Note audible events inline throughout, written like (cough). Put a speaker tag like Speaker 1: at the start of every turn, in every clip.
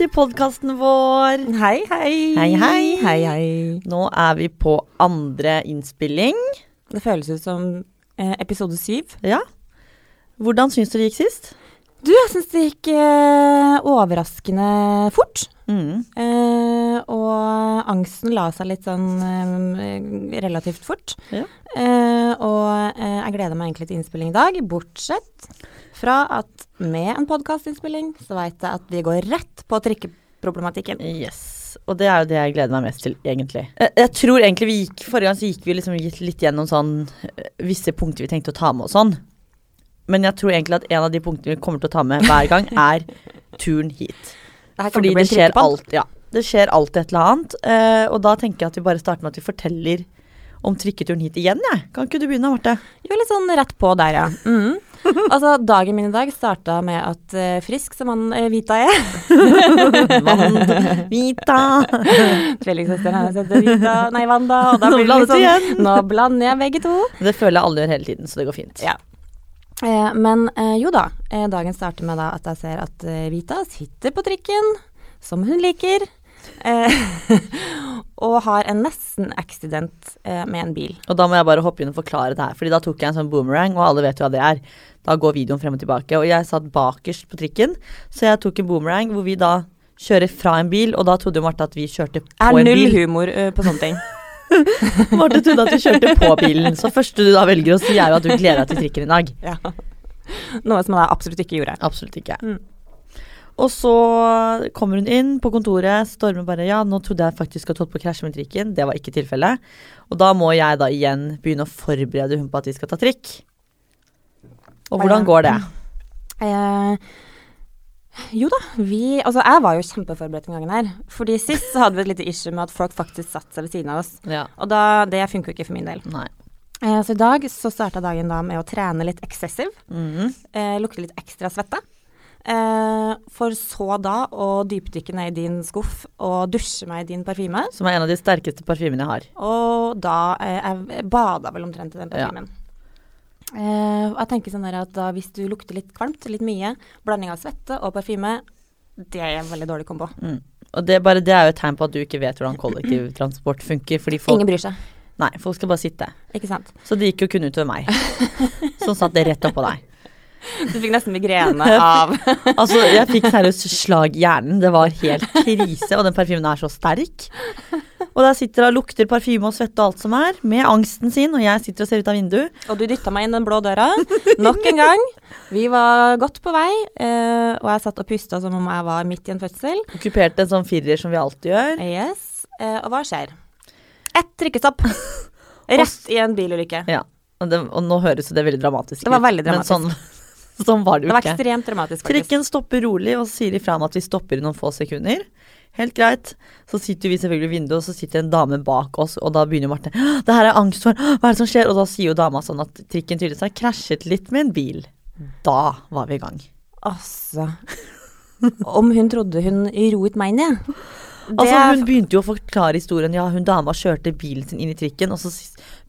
Speaker 1: til podkasten vår.
Speaker 2: Hei, hei.
Speaker 1: Hei, hei.
Speaker 2: Hei, hei.
Speaker 1: Nå er vi på andre innspilling.
Speaker 2: Det føles ut som eh, episode syv.
Speaker 1: Ja. Hvordan syns du det gikk sist?
Speaker 2: Du, jeg syns det gikk eh, overraskende fort.
Speaker 1: Mm.
Speaker 2: Eh, og angsten la seg litt sånn eh, relativt fort.
Speaker 1: Ja.
Speaker 2: Eh, og eh, jeg gleder meg egentlig til innspilling i dag, bortsett fra at med en podkastinnspilling så veit jeg at vi går rett på trikkeproblematikken.
Speaker 1: Yes. Og det er jo det jeg gleder meg mest til, egentlig. Jeg, jeg tror egentlig vi gikk Forrige gang så gikk vi liksom litt, gjennom sånn visse punkter vi tenkte å ta med og sånn. Men jeg tror egentlig at en av de punktene vi kommer til å ta med hver gang, (laughs) er turen hit.
Speaker 2: Det
Speaker 1: Fordi det skjer alt, ja. Det skjer alltid et eller annet. eh, og da tenker jeg at vi bare starter med at vi forteller om trikketuren hit igjen, jeg. Kan ikke du begynne, Marte?
Speaker 2: Jo, litt sånn rett på der, ja. Mm. (laughs) Altså, dagen min i dag starta med at eh, frisk som han uh, Vita er (laughs)
Speaker 1: Vann, Vita
Speaker 2: Tvillingsøsteren hennes heter Vita, nei Wanda, og da blir det sånn. Nå blander jeg begge to.
Speaker 1: Det føler jeg alle gjør hele tiden, så det går fint.
Speaker 2: Ja. Eh, men eh, jo da, eh, dagen starter med da at jeg ser at eh, Vita sitter på trikken, som hun liker, eh, (laughs) og har en nesten-accident eh, med en bil.
Speaker 1: Og da må jeg bare hoppe inn og forklare det her, Fordi da tok jeg en sånn boomerang, og alle vet jo hva det er. Da går videoen frem og tilbake. Og jeg satt bakerst på trikken, så jeg tok en boomerang hvor vi da kjører fra en bil, og da trodde jo Marte at vi kjørte på
Speaker 2: Jeg bil.
Speaker 1: Er
Speaker 2: null humor uh, på sånne ting. (laughs)
Speaker 1: Marte trodde at vi kjørte på bilen. Så første du da velger å si, er jo at du gleder deg til trikken i dag.
Speaker 2: Ja. Noe som jeg absolutt ikke gjorde.
Speaker 1: Absolutt ikke.
Speaker 2: Mm.
Speaker 1: Og så kommer hun inn på kontoret, stormer bare Ja, nå trodde jeg faktisk at du holdt på å krasje med trikken. Det var ikke tilfellet. Og da må jeg da igjen begynne å forberede hun på at vi skal ta trikk. Og hvordan går det?
Speaker 2: Eh, jo da, vi Altså, jeg var jo kjempeforberedt den gangen her. Fordi sist så hadde vi et lite issue med at folk faktisk satte seg ved siden av oss.
Speaker 1: Ja.
Speaker 2: Og da, det jo ikke for min del.
Speaker 1: Nei.
Speaker 2: Eh, så i dag så starta dagen da med å trene litt excessive.
Speaker 1: Mm.
Speaker 2: Eh, lukte litt ekstra svette. Eh, for så da å dypdykke ned i din skuff og dusje meg i din parfyme.
Speaker 1: Som er en av de sterkeste parfymene jeg har.
Speaker 2: Og da eh, Jeg bada vel omtrent i den
Speaker 1: Ja.
Speaker 2: parfymen. Eh, jeg tenker sånn at da hvis du lukter litt kvalmt, litt mye, blanding av svette og parfyme, det er en veldig dårlig kombo.
Speaker 1: Mm. Og det, bare, det er jo et tegn på at du ikke vet hvordan kollektivtransport funker. Fordi folk,
Speaker 2: Ingen bryr seg,
Speaker 1: nei, folk skal bare sitte.
Speaker 2: ikke sant.
Speaker 1: Så det gikk jo kun utover meg. Som (laughs) satt det rett oppå deg.
Speaker 2: Du fikk nesten migrene (laughs) av
Speaker 1: Altså, jeg fikk seriøst slag i hjernen. Det var helt krise, og den parfymen er så sterk. Og der sitter hun og lukter parfyme og svette og alt som er, med angsten sin, og jeg sitter og ser ut av vinduet.
Speaker 2: Og du dytta meg inn den blå døra nok en gang. Vi var godt på vei, eh, og jeg satt og pusta som om jeg var midt i en fødsel.
Speaker 1: Okkuperte en sånn firer som vi alltid gjør.
Speaker 2: Yes. Eh, og hva skjer? Ett trikkestopp. (laughs) Rett i en bilulykke.
Speaker 1: Ja. Og, det, og nå høres det veldig dramatisk ut.
Speaker 2: Det var veldig dramatisk.
Speaker 1: Men sånn, (laughs) sånn var det
Speaker 2: Det var
Speaker 1: ikke.
Speaker 2: ekstremt dramatisk, faktisk.
Speaker 1: Trikken stopper rolig og sier ifra om at vi stopper i noen få sekunder. Helt greit. Så sitter vi selvfølgelig i vinduet, og så sitter en dame bak oss, og da begynner Marte «Åh, Det her er angst for Hva er det som skjer? Og da sier jo dama sånn at trikken tydeligvis har krasjet litt med en bil. Da var vi i gang.
Speaker 2: Altså Om hun trodde hun roet meg ned. Det
Speaker 1: Altså, hun begynte jo å forklare historien. Ja, hun dama kjørte bilen sin inn i trikken, og så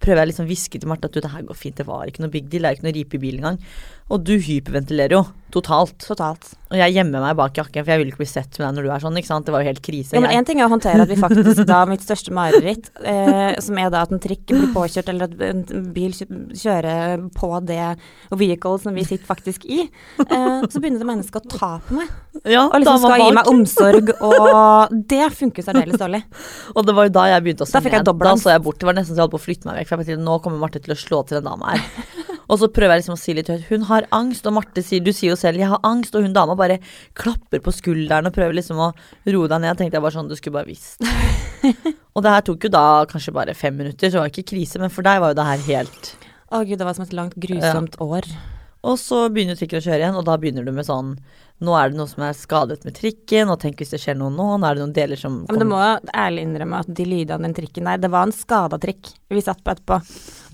Speaker 1: prøver jeg liksom å hviske til Marte at du, det her går fint, det var ikke noe big deal, det er ikke noe ripe i bilen engang. Og du hyperventilerer jo totalt.
Speaker 2: Totalt.
Speaker 1: Og jeg gjemmer meg bak jakken, for jeg vil ikke bli sett med deg når du er sånn, ikke sant. Det var jo helt krise.
Speaker 2: Ja, men Én ting er å håndtere at vi faktisk (laughs) da mitt største mareritt, eh, som er da at en trikk blir påkjørt, eller at en bil kjører på det vehicle som vi sitter faktisk i, eh, så begynner det mennesket å ta på meg.
Speaker 1: ja,
Speaker 2: Og liksom
Speaker 1: skal
Speaker 2: skal gi meg omsorg, og det funker særdeles dårlig. (laughs)
Speaker 1: Og det var jo da jeg begynte å se
Speaker 2: Da fikk jeg
Speaker 1: ned. Da så jeg bort. Det var nesten så jeg holdt på å flytte meg vekk. For jeg tenkte nå kommer Marte til å slå til den dama her. og så prøver jeg liksom å si litt høyt. Hun har angst, og Marte sier Du sier jo selv 'jeg har angst', og hun dama bare klapper på skulderen og prøver liksom å roe deg ned. tenkte jeg bare sånn Du skulle bare visst. (laughs) og det her tok jo da kanskje bare fem minutter, så det var ikke krise. Men for deg var jo det her helt
Speaker 2: Å gud, det var som et langt, grusomt år.
Speaker 1: Og så begynner trikken å kjøre igjen, og da begynner du med sånn Nå er det noe som er skadet med trikken, og tenk hvis det skjer noe nå. Nå er det noen deler som
Speaker 2: kommer. men du må ærlig innrømme at de lydene den trikken der, det var en skada trikk vi satt på etterpå.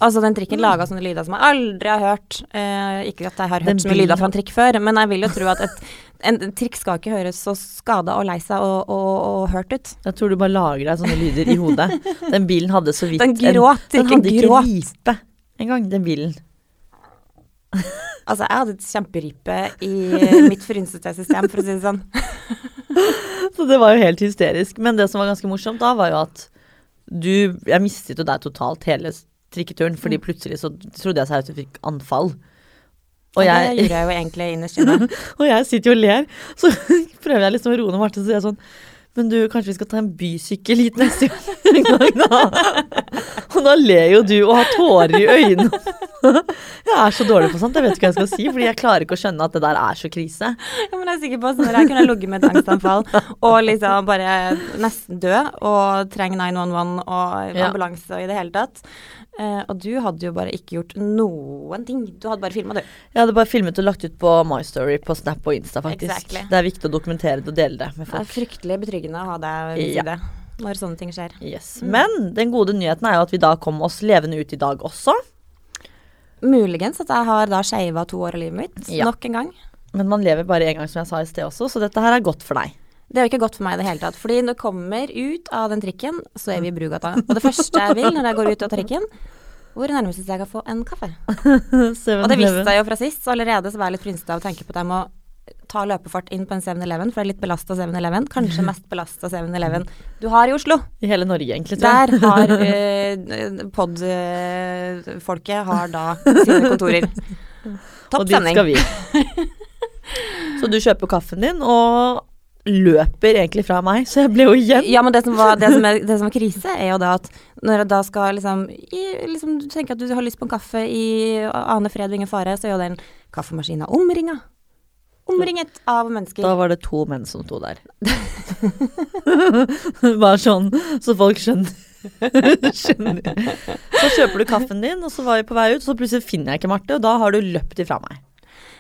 Speaker 2: Altså, den trikken laga sånne lyder som jeg aldri har hørt. Eh, ikke at jeg har
Speaker 1: Den
Speaker 2: hørt så mye lyder fra en trikk før, men jeg vil jo tro at et, en trikk skal ikke høres så skada og lei seg og, og, og hørt ut.
Speaker 1: Jeg tror du bare lager deg sånne lyder i hodet. (laughs) Den bilen hadde så vidt
Speaker 2: Den gråt,
Speaker 1: en, Den hadde ikke
Speaker 2: gråt.
Speaker 1: ripe engang, den bilen.
Speaker 2: Altså, jeg hadde et kjemperipe i (laughs) mitt frynsete system, for å si det sånn. (laughs)
Speaker 1: Så det var jo helt hysterisk. Men det som var ganske morsomt da, var jo at du Jeg mistet jo deg totalt hele trikketuren,
Speaker 2: Mm.
Speaker 1: fordi plutselig så trodde jeg seriøst du fikk anfall. Og
Speaker 2: jeg, det gjorde jeg jo egentlig innerst inne. (laughs)
Speaker 1: og jeg sitter jo og ler, så prøver jeg liksom å roe ned Marte, så sier jeg sånn Men du, kanskje vi skal ta en bysykkel hit neste gang, (laughs) da? Og da ler jo du og har tårer i øynene. (laughs) Jeg er så dårlig på sånt, jeg vet ikke hva jeg skal si, fordi jeg klarer ikke å skjønne at det der er så krise.
Speaker 2: Ja, men jeg er sikker på at når jeg kunne ligget med et angstanfall og liksom bare nesten dø og trenge 911 og ambulanse og i det hele tatt. Eh, og du hadde jo bare ikke gjort noen ting. Du hadde bare filma, du.
Speaker 1: Jeg hadde bare filmet og lagt ut på My Story på Snap og Insta, faktisk.
Speaker 2: Exactly.
Speaker 1: Det er viktig å dokumentere det og dele det med folk.
Speaker 2: Det er fryktelig betryggende å ha deg ved
Speaker 1: Ja.
Speaker 2: side når sånne ting skjer.
Speaker 1: Yes. Men den gode nyheten er jo at vi da kom oss levende ut i dag også.
Speaker 2: Muligens at jeg har da skeiva to år av livet mitt,
Speaker 1: Ja.
Speaker 2: nok en gang.
Speaker 1: Men man lever bare én gang, som jeg sa i sted også, så dette her er godt for deg.
Speaker 2: Det er jo ikke godt for meg i det hele tatt. Fordi når jeg kommer ut av den trikken, så er vi i Brugata. Og det første jeg vil når jeg går ut av trikken, hvor nærmeste sted jeg kan få en kaffe? (laughs) Og det visste jeg jo fra sist, så allerede så var jeg litt frynsete av å tenke på at jeg må ta løpefart inn på en 7-Eleven, for det er litt belasta 7-Eleven. Kanskje mest belasta 7-Eleven du har i Oslo.
Speaker 1: I hele Norge, egentlig. tror jeg.
Speaker 2: Der har (laughs) uh, pod-folket har da sine kontorer. Topp sending.
Speaker 1: Og dit skal vi. (laughs) Så du kjøper kaffen din og løper egentlig fra meg, så jeg ble jo igjen.
Speaker 2: Ja, men det som, var, det, som er, det som er krise, er jo det at når jeg da skal liksom, i, liksom Du tenker at du har lyst på en kaffe i ane fred og ingen fare, så er jo den kaffemaskina omringa. Omringet av mennesker.
Speaker 1: Da var det to menn som sto der. (laughs) Bare sånn, så folk skjønner. (laughs) skjønner. Så kjøper du kaffen din, og så var vi på vei ut, så plutselig finner jeg ikke Marte, og da har du løpt ifra meg.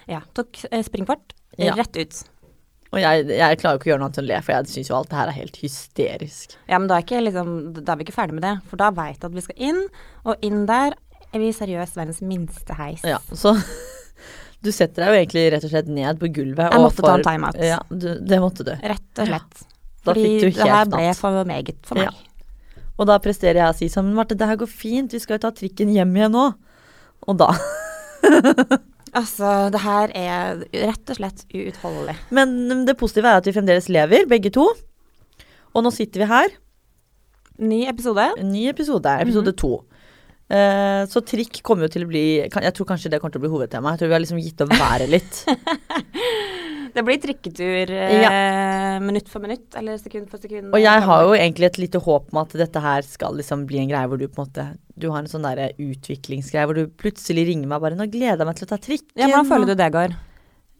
Speaker 2: Ja, tok eh, springfart
Speaker 1: Ja.
Speaker 2: rett ut.
Speaker 1: Og jeg, jeg klarer ikke å gjøre noe annet enn å le, for jeg syns jo alt det her er helt hysterisk.
Speaker 2: Ja, men da er, liksom, da er vi ikke ferdig med det, for da veit jeg at vi skal inn, og inn der er vi seriøst verdens minste heis.
Speaker 1: Ja, så (laughs) du setter deg jo egentlig rett og slett ned på gulvet.
Speaker 2: Jeg
Speaker 1: måtte
Speaker 2: måtte ta en timeout.
Speaker 1: Ja, du, det måtte du.
Speaker 2: Rett og slett.
Speaker 1: Da
Speaker 2: Fordi
Speaker 1: fikk du helt natt.
Speaker 2: det her ble for meget for meg.
Speaker 1: Ja. Og da presterer jeg å si sånn, men Marte, det her går fint, vi skal jo ta trikken hjem igjen nå. Og da (laughs)
Speaker 2: Altså, det her er rett og slett uutholdelig.
Speaker 1: Men mm, det positive er at vi fremdeles lever, begge to. Og nå sitter vi her.
Speaker 2: Ny episode.
Speaker 1: Ny episode, episode
Speaker 2: Mhm.
Speaker 1: to. Uh, så trikk kommer jo til å bli kan- Jeg tror kanskje det kommer til å bli hovedtema. Jeg tror vi har liksom gitt opp været litt. (laughs)
Speaker 2: Det blir trikketur eh, minutt for minutt, eller sekund for sekund.
Speaker 1: Og jeg har jo egentlig et lite håp om at dette her skal liksom bli en greie hvor du på en måte Du har en sånn der utviklingsgreie hvor du plutselig ringer meg bare 'Nå gleder jeg meg til å ta trikken'.
Speaker 2: Ja, Hvordan føler du det går?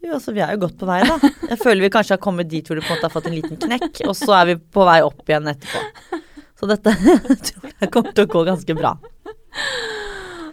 Speaker 1: Jo, altså vi er jo godt på vei, da. Jeg føler vi kanskje har kommet dit hvor du på en måte har fått en liten knekk, og så er vi på vei opp igjen etterpå. Så dette (laughs) tror jeg kommer til å gå ganske bra.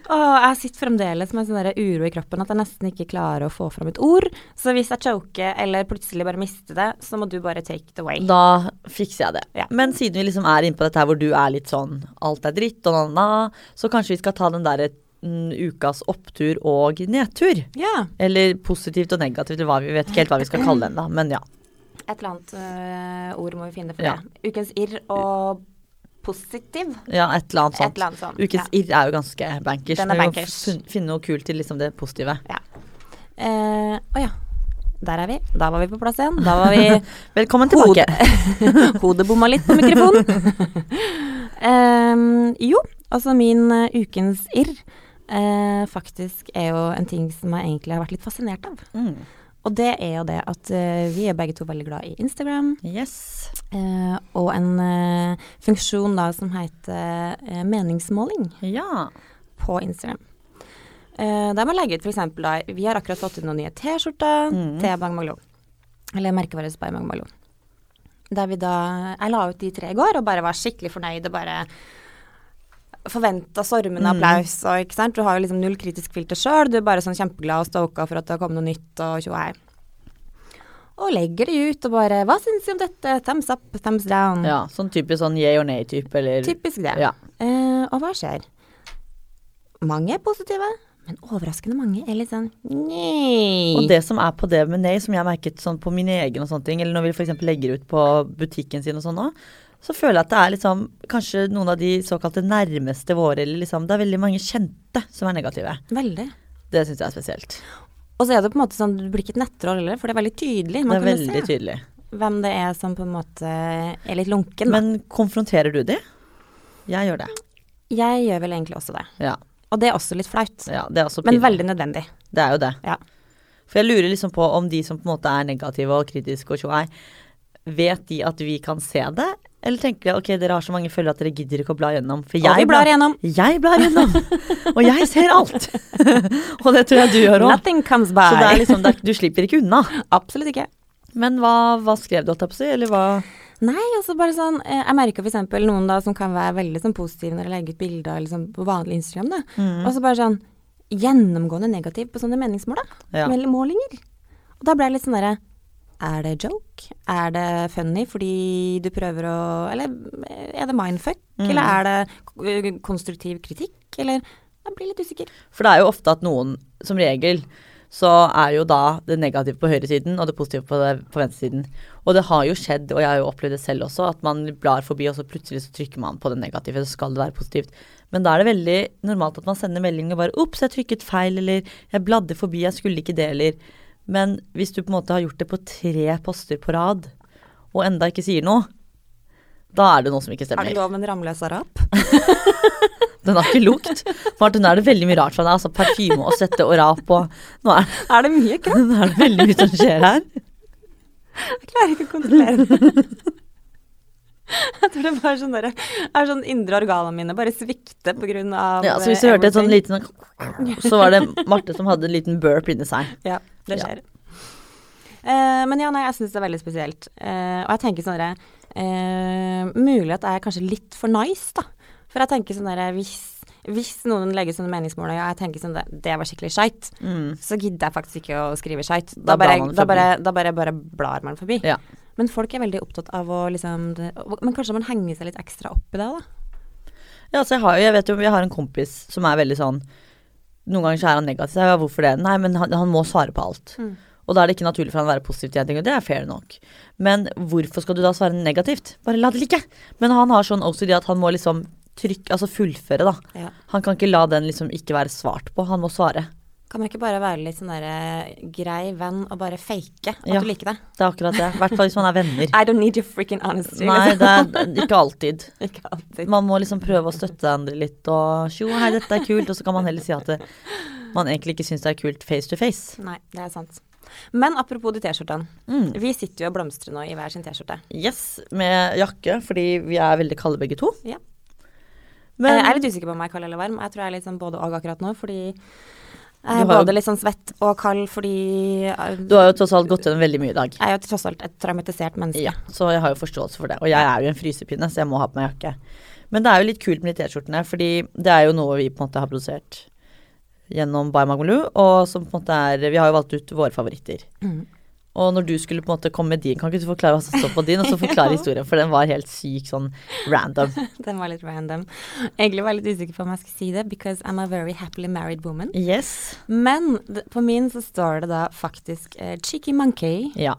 Speaker 2: Åh, jeg sitter fremdeles med sånn uro i kroppen at jeg nesten ikke klarer å få fram et ord. Så hvis jeg choker eller plutselig bare mister det, så må du bare take it away.
Speaker 1: Da fikser jeg det.
Speaker 2: Ja.
Speaker 1: Men siden vi liksom er inne på dette her hvor du er litt sånn alt er dritt og na-na, så kanskje vi skal ta den derre mm, ukas opptur og nedtur.
Speaker 2: Ja.
Speaker 1: Eller positivt og negativt, eller vi vet ikke helt hva vi skal kalle den, da. Men ja.
Speaker 2: Et eller annet øh, ord må vi finne for
Speaker 1: Ja.
Speaker 2: det. Ukens irr og positiv.
Speaker 1: ja et eller annet
Speaker 2: Et
Speaker 1: sånt.
Speaker 2: eller annet sånt.
Speaker 1: Ukens irr er jo ganske bankers.
Speaker 2: Den er
Speaker 1: men vi må finne noe kult til liksom det positive.
Speaker 2: Ja. Eh, Å ja. Der er vi. Da var vi på plass igjen. Da var vi (laughs)
Speaker 1: Velkommen tilbake.
Speaker 2: Hodet (laughs) bomma litt på mikrofonen. (laughs) Em, jo, altså min uh, ukens irr eh, faktisk er jo en ting som jeg egentlig har vært litt fascinert av.
Speaker 1: Mm.
Speaker 2: Og det er jo det at uh, vi er begge to veldig glad i Instagram,
Speaker 1: Yes.
Speaker 2: Uh, og en uh, funksjon da som heter meningsmåling
Speaker 1: Ja.
Speaker 2: på Instagram. Der man legger ut f.eks. da Vi har akkurat fått ut noen nye T-skjorter
Speaker 1: Mm.
Speaker 2: til Bang Bang Eller merkevaret by Bang Bang Der vi da Jeg la ut de tre i går og bare var skikkelig fornøyd og bare forventa stormende
Speaker 1: Mm.
Speaker 2: applaus. Og, ikke sant? Du har jo liksom null kritisk filter sjøl. Du er bare sånn kjempeglad og stoka for at det har kommet noe nytt og tjoei. og. Og legger det ut og bare Hva syns du om dette? Thumbs up, thumbs down.
Speaker 1: ja. Sånn typisk sånn yeah or nay-type, eller
Speaker 2: Typisk det.
Speaker 1: Ja.
Speaker 2: Eh, og hva skjer? Mange er positive, men overraskende mange er litt sånn nei.
Speaker 1: Og det som er på det med nei, som jeg har merket sånn på min egen og sånne ting, eller når vi f.eks. legger ut på butikken sin og sånn òg, så føler jeg at det er liksom kanskje noen av de såkalte nærmeste våre, eller liksom Det er veldig mange kjente som er negative.
Speaker 2: Veldig.
Speaker 1: Det syns jeg er spesielt.
Speaker 2: Og så er det på en måte sånn, du blir ikke et nettroll heller, for det er veldig tydelig. Man
Speaker 1: det er veldig
Speaker 2: se.
Speaker 1: tydelig.
Speaker 2: hvem det er som på en måte er litt lunken. da.
Speaker 1: Men konfronterer du de? Jeg gjør det.
Speaker 2: jeg gjør vel egentlig også det.
Speaker 1: Ja.
Speaker 2: Og det er også litt flaut.
Speaker 1: ja det er også
Speaker 2: Men veldig nødvendig.
Speaker 1: Det er jo det.
Speaker 2: Ja.
Speaker 1: For jeg lurer liksom på om de som på en måte er negative og kritiske og tjoei, vet de at vi kan se det? Eller tenker de ok, dere har så mange følgere at dere gidder ikke å bla gjennom? For
Speaker 2: Og
Speaker 1: jeg
Speaker 2: blar gjennom.
Speaker 1: Jeg blar gjennom! og jeg ser alt! (laughs) og det tror jeg du gjør òg.
Speaker 2: Nothing comes by.
Speaker 1: Så er liksom, du slipper ikke unna.
Speaker 2: Absolutt ikke.
Speaker 1: Men hva, hva skrev du, holdt jeg på å si? Eller hva
Speaker 2: Nei, altså bare sånn eh, Jeg merker f.eks. noen da som kan være veldig sånn positive når de legger ut bilder liksom, på vanlig Instagram, da.
Speaker 1: Mm.
Speaker 2: Og så bare sånn gjennomgående negativ på sånne meningsmål, da.
Speaker 1: Ja.
Speaker 2: Eller målinger. Og da ble jeg litt sånn derre Er det joke? Er det funny fordi du prøver å Eller eh, er det mindfuck?
Speaker 1: Mm.
Speaker 2: Eller er det konstruktiv kritikk? Eller Jeg blir litt usikker.
Speaker 1: For det er jo ofte at noen, som regel, så er jo da det negative på høyresiden og det positive på, det, på venstresiden. Og det har jo skjedd, og jeg har jo opplevd det selv også, at man blar forbi, og så plutselig så trykker man på det negative, så skal det være positivt. Men da er det veldig normalt at man sender melding og bare 'Ops, jeg trykket feil', eller 'Jeg bladde forbi, jeg skulle ikke det', eller Men hvis du på en måte har gjort det på tre poster på rad, og enda ikke sier noe, da er det noe som ikke stemmer.
Speaker 2: Er det lov med en ramløs arap? (laughs)
Speaker 1: Den har ikke lukt. Martin, nå er det veldig mye rart for deg. Altså parfyme og svette og rap og Nå er,
Speaker 2: Er det mye kropp? (laughs)
Speaker 1: nå er det veldig mye som skjer her.
Speaker 2: Jeg klarer ikke å kontrollere det. Jeg tror det er bare sånn der, er sånn indre organene mine bare grunn av
Speaker 1: Ja, så hvis du hørte et sånn liten Så var det Marte som hadde en liten burp inni seg.
Speaker 2: Ja, det
Speaker 1: Ja.
Speaker 2: skjer. Eh, men ja, nei, jeg syns det er veldig spesielt. Eh, og jeg tenker sånn derre eh, Mulig at jeg er kanskje litt for nice, da. For jeg tenker sånn derre hvis, hvis noen legger sånne meningsmål, og jeg tenker sånn det, det var skikkelig skeit,
Speaker 1: Mm.
Speaker 2: så gidder jeg faktisk ikke å skrive skeit.
Speaker 1: Da
Speaker 2: Da, bare, da, bare, da bare, bare blar man forbi.
Speaker 1: Ja.
Speaker 2: Men folk er veldig opptatt av å liksom det, Men kanskje man henger seg litt ekstra opp i det, da.
Speaker 1: Ja, så jeg har jo Jeg vet jo jeg har en kompis som er veldig sånn Noen ganger så er han negativ. Ja, hvorfor det? Nei, men han, han må svare på alt.
Speaker 2: Mm.
Speaker 1: Og da er det ikke naturlig for han å være positiv til en ting, og det er fair nok. Men hvorfor skal du da svare negativt? Bare la det ligge. Men han har sånn OCD at han må liksom trykke Altså fullføre, da.
Speaker 2: Ja.
Speaker 1: Han kan ikke la den liksom ikke være svart på. Han må svare.
Speaker 2: Kan man ikke bare være litt sånn derre grei venn og bare fake at
Speaker 1: Ja.
Speaker 2: du liker det?
Speaker 1: Det er akkurat det. I hvert fall hvis man er venner. (laughs)
Speaker 2: I don't need your freaking honesty.
Speaker 1: Nei, (laughs) det det er ikke alltid.
Speaker 2: Ikke alltid.
Speaker 1: Man må liksom prøve å støtte andre litt og tjo, hei, dette er kult. Og så kan man heller si at det, man egentlig ikke syns det er kult face to face.
Speaker 2: Nei, det er sant. Men apropos de T-skjortene.
Speaker 1: Mm.
Speaker 2: Vi sitter jo og blomstrer nå i hver sin T-skjorte.
Speaker 1: Yes, med jakke, fordi vi er veldig kalde begge to.
Speaker 2: Ja.
Speaker 1: Men
Speaker 2: Eh, jeg er litt usikker på om jeg er kald eller varm. Jeg tror jeg er litt sånn både og akkurat nå, fordi jeg er
Speaker 1: har
Speaker 2: både litt sånn svett og kald fordi eh,
Speaker 1: du har jo tross alt gått gjennom veldig mye i dag.
Speaker 2: jeg er jo tross alt et traumatisert menneske.
Speaker 1: Ja, så jeg har jo forståelse for det. Og jeg er jo en frysepinne, så jeg må ha på meg jakke. Men det er jo litt kult med de T-skjortene, fordi det er jo noe vi på en måte har produsert gjennom By Magmaloo, og som på en måte er Vi har jo valgt ut våre favoritter.
Speaker 2: Mm.
Speaker 1: Og når du skulle på en måte komme med din, kan ikke du forklare hva som står på din, og så forklare (laughs) historien, for den var helt syk sånn random. (laughs)
Speaker 2: Den var litt random. Egentlig var jeg litt usikker på om jeg skulle si det, because I'm a very happily married woman.
Speaker 1: Yes.
Speaker 2: Men på min så står det da faktisk uh, Cheeky Monkey.
Speaker 1: Ja.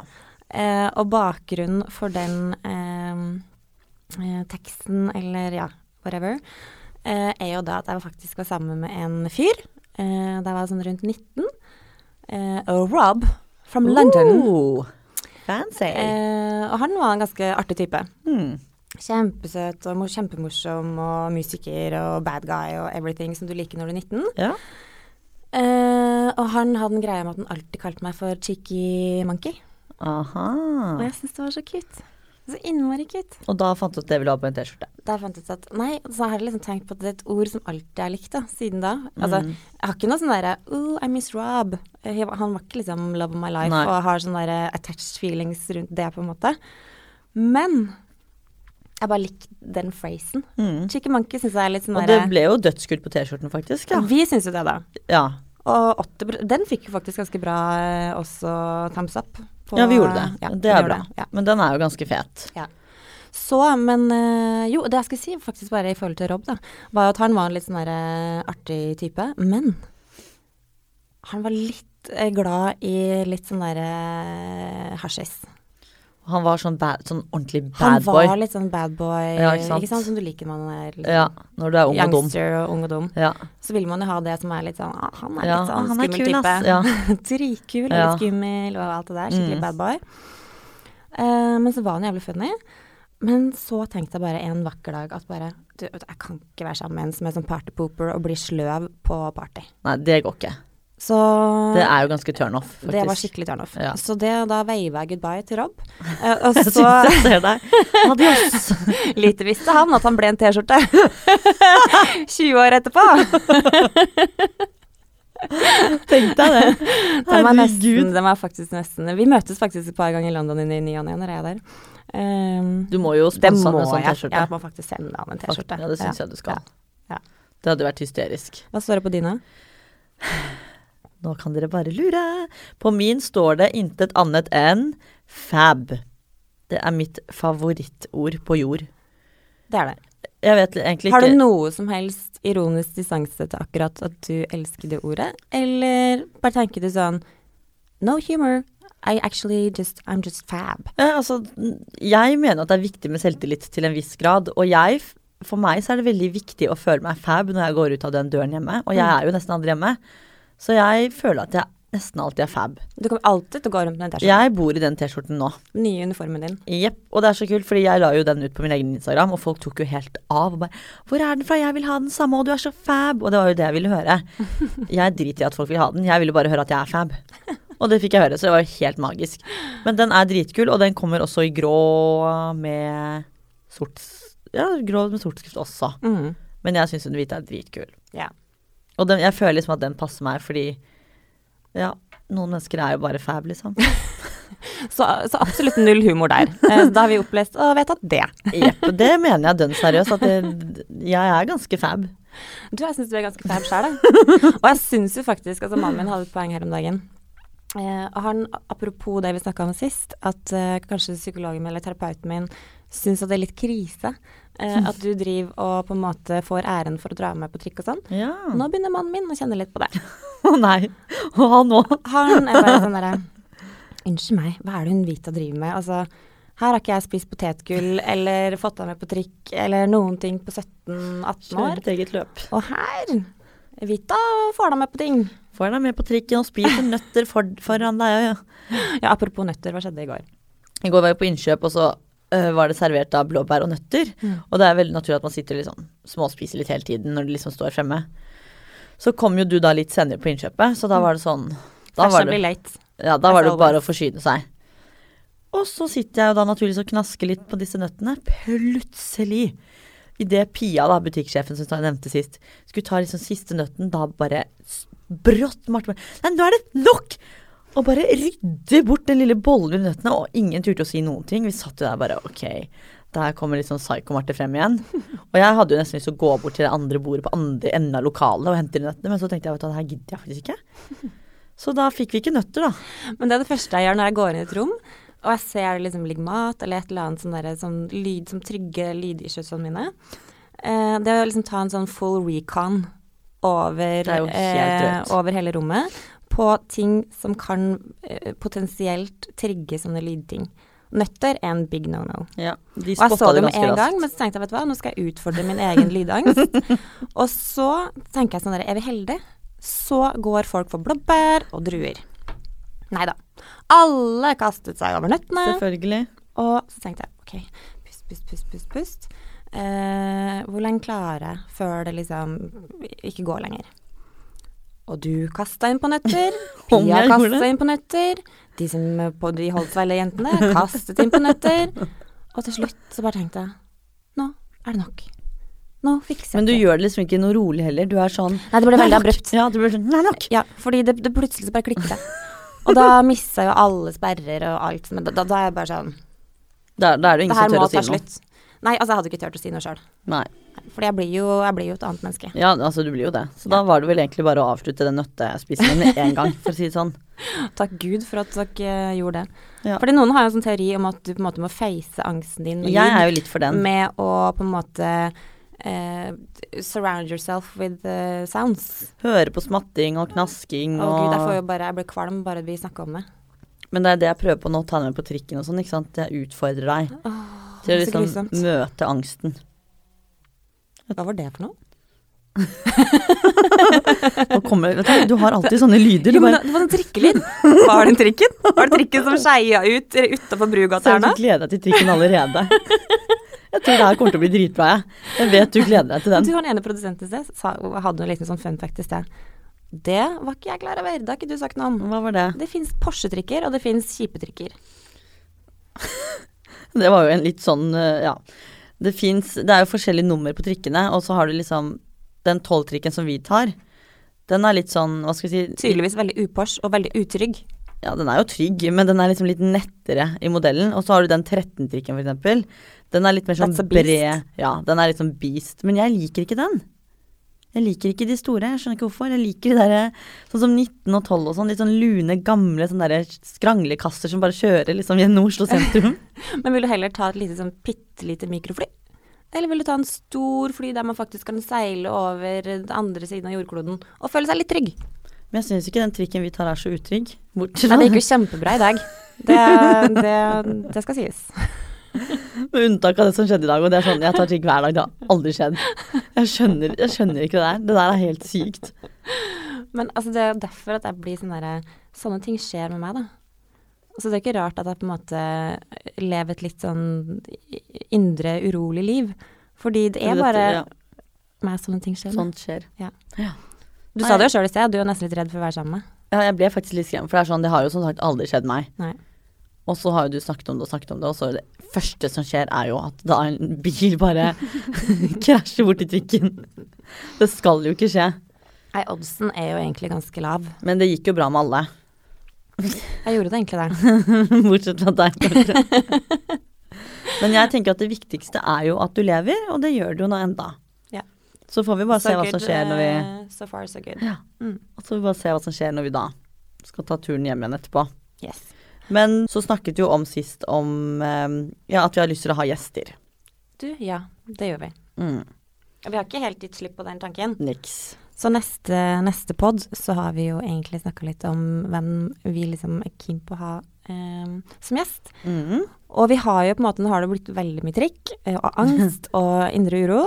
Speaker 2: Uh, og bakgrunnen for den eh, teksten, eller ja, whatever, er jo da at jeg faktisk var sammen med en fyr. Da jeg var sånn rundt 19. Eh, Rob from London.
Speaker 1: Ooh, fancy.
Speaker 2: Eh, og han var en ganske artig type.
Speaker 1: Mm.
Speaker 2: Kjempesøt og kjempemorsom og musiker og bad guy og everything som du liker når du er 19.
Speaker 1: Ja.
Speaker 2: Eh, og han hadde en greie med at han alltid kalte meg for Cheeky Monkey. Og jeg syns det var så cute. Så innmari cute.
Speaker 1: Og da fant du ut det ville ha på en T-skjorte.
Speaker 2: Da fant jeg ut at nei, så har jeg liksom tenkt på at det er et ord som alltid er likt da, siden da. Altså,
Speaker 1: Mm.
Speaker 2: jeg har ikke noe sånn derre oh, I miss Rob. Han var ikke liksom love of my life
Speaker 1: Nei.
Speaker 2: og har sånne derre attached feelings rundt det, på en måte. Men jeg bare likte den phrasen.
Speaker 1: Mm.
Speaker 2: Chicken Monkey syns jeg er litt sånn
Speaker 1: Og det ble jo dødskult på T-skjorten, faktisk. Ja.
Speaker 2: Vi syns jo det, da.
Speaker 1: ja.
Speaker 2: Og 80, den fikk jo faktisk ganske bra eh, også thumbs up. På-
Speaker 1: Ja, vi gjorde det.
Speaker 2: Ja,
Speaker 1: det er bra.
Speaker 2: det, Ja.
Speaker 1: Men den er jo ganske fet.
Speaker 2: Så, men eh, Jo, det jeg skulle si faktisk bare i forhold til Rob, da, var at han var en litt sånn eh, artig type. Men han var litt eh, glad i litt sånn derre hasjis.
Speaker 1: Han var sånn, bad, sånn ordentlig bad boy.
Speaker 2: Han var litt sånn bad boy,
Speaker 1: Ja, ikke sant?
Speaker 2: Som du liker man er liksom,
Speaker 1: Ja, når du er ung og dum.
Speaker 2: youngster og ung og dum.
Speaker 1: Ja.
Speaker 2: Så vil man jo ha det som er litt sånn ah, Han er litt sånn
Speaker 1: han
Speaker 2: skummel
Speaker 1: kul,
Speaker 2: type.
Speaker 1: Ja. (laughs)
Speaker 2: Dritkul litt skummel og alt det der. Skikkelig
Speaker 1: Mm.
Speaker 2: bad boy. Uh, men så var han jævlig funny. Men så tenkte jeg bare en vakker dag at bare du, Jeg kan ikke være sammen med en som er sånn partypooper og blir sløv på party.
Speaker 1: Nei, det går ikke.
Speaker 2: Så
Speaker 1: Det er jo ganske turn off, faktisk.
Speaker 2: det var skikkelig turnoff.
Speaker 1: Ja.
Speaker 2: Så det, da veiva jeg goodbye til Rob. (laughs) Eh, og
Speaker 1: Jeg
Speaker 2: så
Speaker 1: jeg ser deg. Adios. (laughs)
Speaker 2: Lite visste han at han ble en T-skjorte. (laughs) 20 år etterpå.
Speaker 1: Tenk deg det.
Speaker 2: De var, nesten, de er faktisk nesten Vi møtes faktisk et par ganger i London i ny og ne når jeg er der. Um,
Speaker 1: Du må jo sponse han en sånn. T-skjorte.
Speaker 2: Jeg må faktisk sende han en T-skjorte.
Speaker 1: Ja, det syns jeg du skal.
Speaker 2: Ja.
Speaker 1: Det hadde vært hysterisk.
Speaker 2: Hva står det på dine? (sighs)
Speaker 1: Nå kan dere bare lure. På min står det intet annet enn fab. Det er mitt favorittord på jord.
Speaker 2: Det er det.
Speaker 1: Jeg vet egentlig
Speaker 2: Har du noe som helst ironisk distanse til akkurat at du elsker det ordet, eller bare tenker du sånn No humor. I actually just I'm just fab.
Speaker 1: Ja, altså, jeg mener at det er viktig med selvtillit til en viss grad. Og jeg, for meg så er det veldig viktig å føle meg fab når jeg går ut av den døren hjemme. Og jeg
Speaker 2: Mm.
Speaker 1: er jo nesten aldri hjemme. Så jeg føler at jeg nesten alltid er fab.
Speaker 2: Du kommer alltid til å gå rundt med den T-skjorten.
Speaker 1: Jeg bor i den T-skjorten nå.
Speaker 2: Nye uniformen din.
Speaker 1: Jepp. Og det er så kult, fordi jeg la jo den ut på min egen Instagram, og folk tok jo helt av. Og bare 'Hvor er den fra? Jeg vil ha den samme, og du er så fab.' Og det var jo det jeg ville høre. (laughs) Jeg driter i at folk vil ha den, jeg ville bare høre at jeg er fab. Og det fikk jeg høre, så det var jo helt magisk. Men den er dritkul, og den kommer også i grå med sort Ja, grå med sort skrift også.
Speaker 2: Mm.
Speaker 1: Men jeg syns den hvite er dritkul.
Speaker 2: Ja.
Speaker 1: Og den, jeg føler liksom at den passer meg, fordi ja, noen mennesker er jo bare fab, liksom. (laughs)
Speaker 2: Så, så absolutt null humor der. Eh, Da har vi opplest og vedtatt det.
Speaker 1: Jepp. Det mener jeg dønn seriøst, at det, jeg er ganske fab.
Speaker 2: Du, jeg syns du er ganske fab sjæl, jeg. (laughs) Og jeg syns jo faktisk Altså, mannen min hadde et poeng her om dagen. Eh, han, apropos det vi snakka om sist, at eh, kanskje psykologen min eller terapeuten min syns at det er litt krise. Eh, at du driver og på en måte får æren for å dra med på trikk og sånn.
Speaker 1: Ja.
Speaker 2: Nå begynner mannen min å kjenne litt på det. (laughs)
Speaker 1: Å nei. Og han òg. (laughs)
Speaker 2: Han er bare sånn derre (laughs) Unnskyld meg, hva er det hun Vita driver med? Altså, her har ikke jeg spist potetgull eller fått deg med på trikk eller noen ting på 17-18 år.
Speaker 1: Et eget løp.
Speaker 2: Og her Vita får deg med på ting.
Speaker 1: Får deg med på trikken og spiser nøtter for, foran deg. Ja. Ja,
Speaker 2: apropos nøtter, hva skjedde i går?
Speaker 1: I går var jeg på innkjøp, og så øh, var det servert da blåbær og nøtter.
Speaker 2: Mm.
Speaker 1: Og det er veldig naturlig at man sitter og liksom småspiser litt hele tiden når det liksom står fremme. Så kom jo du da litt senere på innkjøpet, så da var det sånn Da var det, ja, da var det bare å forsyne seg. Og så sitter jeg jo da naturligvis og knasker litt på disse nøttene. Plutselig, idet Pia, da, butikksjefen som jeg nevnte sist, skulle ta liksom siste nøtten, da bare brått Marte Nei, nå er det nok! Og bare rydde bort den lille bollen med nøttene, og ingen turte å si noen ting. Vi satt jo der bare ok, der kommer litt sånn psyko-Marte frem igjen. (laughs) Og jeg hadde jo nesten lyst til å gå bort til det andre bordet på andre enden av lokalet og hente nøttene, men så tenkte jeg vet du, det her gidder jeg faktisk ikke. (laughs) Så da fikk vi ikke nøtter, da.
Speaker 2: Men det er det første jeg gjør når jeg går inn i et rom, og jeg ser det liksom ligger mat eller et eller annet sånn, der, sånn lyd som trygger lydiskjøtsene mine. Eh, det er å liksom ta en sånn full recon over,
Speaker 1: er
Speaker 2: eh, over hele rommet på ting som kan eh, potensielt trigge sånne lydting. Nøtter er en big no-no.
Speaker 1: Ja, de
Speaker 2: Og jeg så det med en gang, men så tenkte jeg vet du hva, nå skal jeg utfordre min egen lydangst. (laughs) og så tenker jeg sånn der, er vi heldige? Så går folk for blåbær og druer. Nei da. Alle kastet seg over nøttene.
Speaker 1: Selvfølgelig.
Speaker 2: Og så tenkte jeg ok, pust, pust, pust, pust, pust. Eh, hvor lenge klarer jeg før det liksom ikke går lenger? Og du kasta inn på nøtter. (laughs) Pia kasta inn på nøtter. De som på de Holtzweiler-jentene kastet inn på nøtter. Og til slutt så bare tenkte jeg nå er det nok. Nå fikser jeg
Speaker 1: Men du
Speaker 2: det.
Speaker 1: gjør det liksom ikke noe rolig heller. Du er sånn
Speaker 2: Nei, det ble veldig abrupt.
Speaker 1: Ja, det ble sånn Nei, nok!
Speaker 2: Ja, fordi det, det plutselig så bare klikket det. Og da mista jo alle sperrer og alt. Men da, da, da er jeg bare sånn
Speaker 1: Da, da er det ingen som tør å si noe.
Speaker 2: Det her må ta slutt. Nei, altså jeg hadde ikke turt å si noe sjøl. Fordi jeg jeg blir jo et annet menneske.
Speaker 1: Ja, altså du blir jo det. Så da var det vel egentlig bare å avslutte den nøttespisingen med en gang, for å si det sånn. (laughs)
Speaker 2: Takk Gud for at dere eh, gjorde det.
Speaker 1: Ja.
Speaker 2: Fordi noen har jo en sånn teori om at du på en måte må face angsten din med,
Speaker 1: Jeg er jo litt for den.
Speaker 2: med å på en måte Uh, surround yourself with eh, sounds.
Speaker 1: Høre på smatting og knasking
Speaker 2: Å gud, jeg får jo bare Jeg blir kvalm bare vi snakker om det.
Speaker 1: Men det er det jeg prøver på nå, ta det med på trikken og sånn, ikke sant. Jeg utfordrer deg til å liksom møte angsten.
Speaker 2: Hva var det for noe? (laughs)
Speaker 1: Kommer, vet du, du har alltid sånne lyder.
Speaker 2: Jo,
Speaker 1: bare
Speaker 2: det var en trikkelyd. Var det trikken? Var det trikken som skeia ut utafor Brugata her nå?
Speaker 1: du gleder deg til trikken allerede. Jeg tror det her kommer til å bli dritbra, jeg. Jeg vet du gleder deg til den.
Speaker 2: Du var den ene produsenten i sted, hadde en liten sånn fun fact i sted. Det var ikke jeg klar over, det har ikke du sagt noe om.
Speaker 1: Hva var det?
Speaker 2: Det fins Porsche-trikker, og det fins kjipe trikker. (laughs)
Speaker 1: Det var jo en litt sånn, eh, ja. Det fins Det er jo forskjellige nummer på trikkene, og så har du liksom den tolvtrikken som vi tar. Den er litt sånn, hva skal vi si
Speaker 2: Tydeligvis veldig upors og veldig utrygg.
Speaker 1: Ja, den er jo trygg, men den er liksom litt nettere i modellen. Og så har du den 13-trikken, for eksempel. Den er litt mer sånn bred. Ja, den er litt sånn beast. Men jeg liker ikke den. Jeg liker ikke de store. Jeg skjønner ikke hvorfor. Jeg liker de derre sånn som 19 og 12 og sånn. Litt sånn lune, gamle sånne derre skranglekasser som bare kjører liksom gjennom Oslo sentrum. (laughs) (laughs)
Speaker 2: Men vil du heller ta et lite sånn bitte lite mikrofly? Eller vil du ta en stor fly der man faktisk kan seile over den andre siden av jordkloden og føle seg litt trygg?
Speaker 1: Men jeg syns ikke den trikken vi tar er så utrygg. Bortsett
Speaker 2: Nei, det gikk jo kjempebra i dag. Det, det, det skal sies. (laughs) (laughs)
Speaker 1: med unntak av det som skjedde i dag. Og det er sånn, jeg tar trikk hver dag. Det har aldri skjedd. Jeg skjønner, jeg skjønner ikke det der. Det der er helt sykt.
Speaker 2: Men altså, det er jo derfor at jeg blir sånn derre Sånne ting skjer med meg, da. Så det er ikke rart at jeg på en måte lever et litt sånn indre urolig liv. Fordi det er bare
Speaker 1: ja,
Speaker 2: meg sånne ting skjer.
Speaker 1: Sånt skjer.
Speaker 2: Ja.
Speaker 1: ja.
Speaker 2: Du sa det jo sjøl i sted, du er nesten litt redd for å være sammen med.
Speaker 1: Ja, jeg ble faktisk litt skremt, for det er sånn, det har jo som sagt aldri skjedd meg.
Speaker 2: Nei.
Speaker 1: Og så har jo du snakket om det og snakket om det, og så det første som skjer er jo at da en bil bare (laughs) krasjer borti trikken. Det skal jo ikke skje.
Speaker 2: Nei, oddsen er jo egentlig ganske lav.
Speaker 1: Men det gikk jo bra med alle.
Speaker 2: Jeg gjorde det egentlig der. (laughs)
Speaker 1: Bortsett fra deg, kanskje. Men jeg tenker at det viktigste er jo at du lever, og det gjør du jo nå enda.
Speaker 2: Ja.
Speaker 1: Så får vi bare se hva
Speaker 2: good,
Speaker 1: som skjer når vi
Speaker 2: eh, So far, so good.
Speaker 1: Ja.
Speaker 2: Mm.
Speaker 1: Og så får vi bare se hva som skjer når vi da skal ta turen hjem igjen etterpå.
Speaker 2: Yes.
Speaker 1: Men så snakket vi jo om sist om eh, ja, at vi har lyst til å ha gjester.
Speaker 2: Du, ja, det gjør vi.
Speaker 1: Mm.
Speaker 2: Vi har ikke helt gitt slipp på den tanken.
Speaker 1: Niks.
Speaker 2: Så neste, neste pod så har vi jo egentlig snakka litt om hvem vi liksom er keen på å ha eh, som gjest.
Speaker 1: Mm.
Speaker 2: Og vi har jo på en måte, nå har det blitt veldig mye trikk eh, og angst (laughs) og indre uro.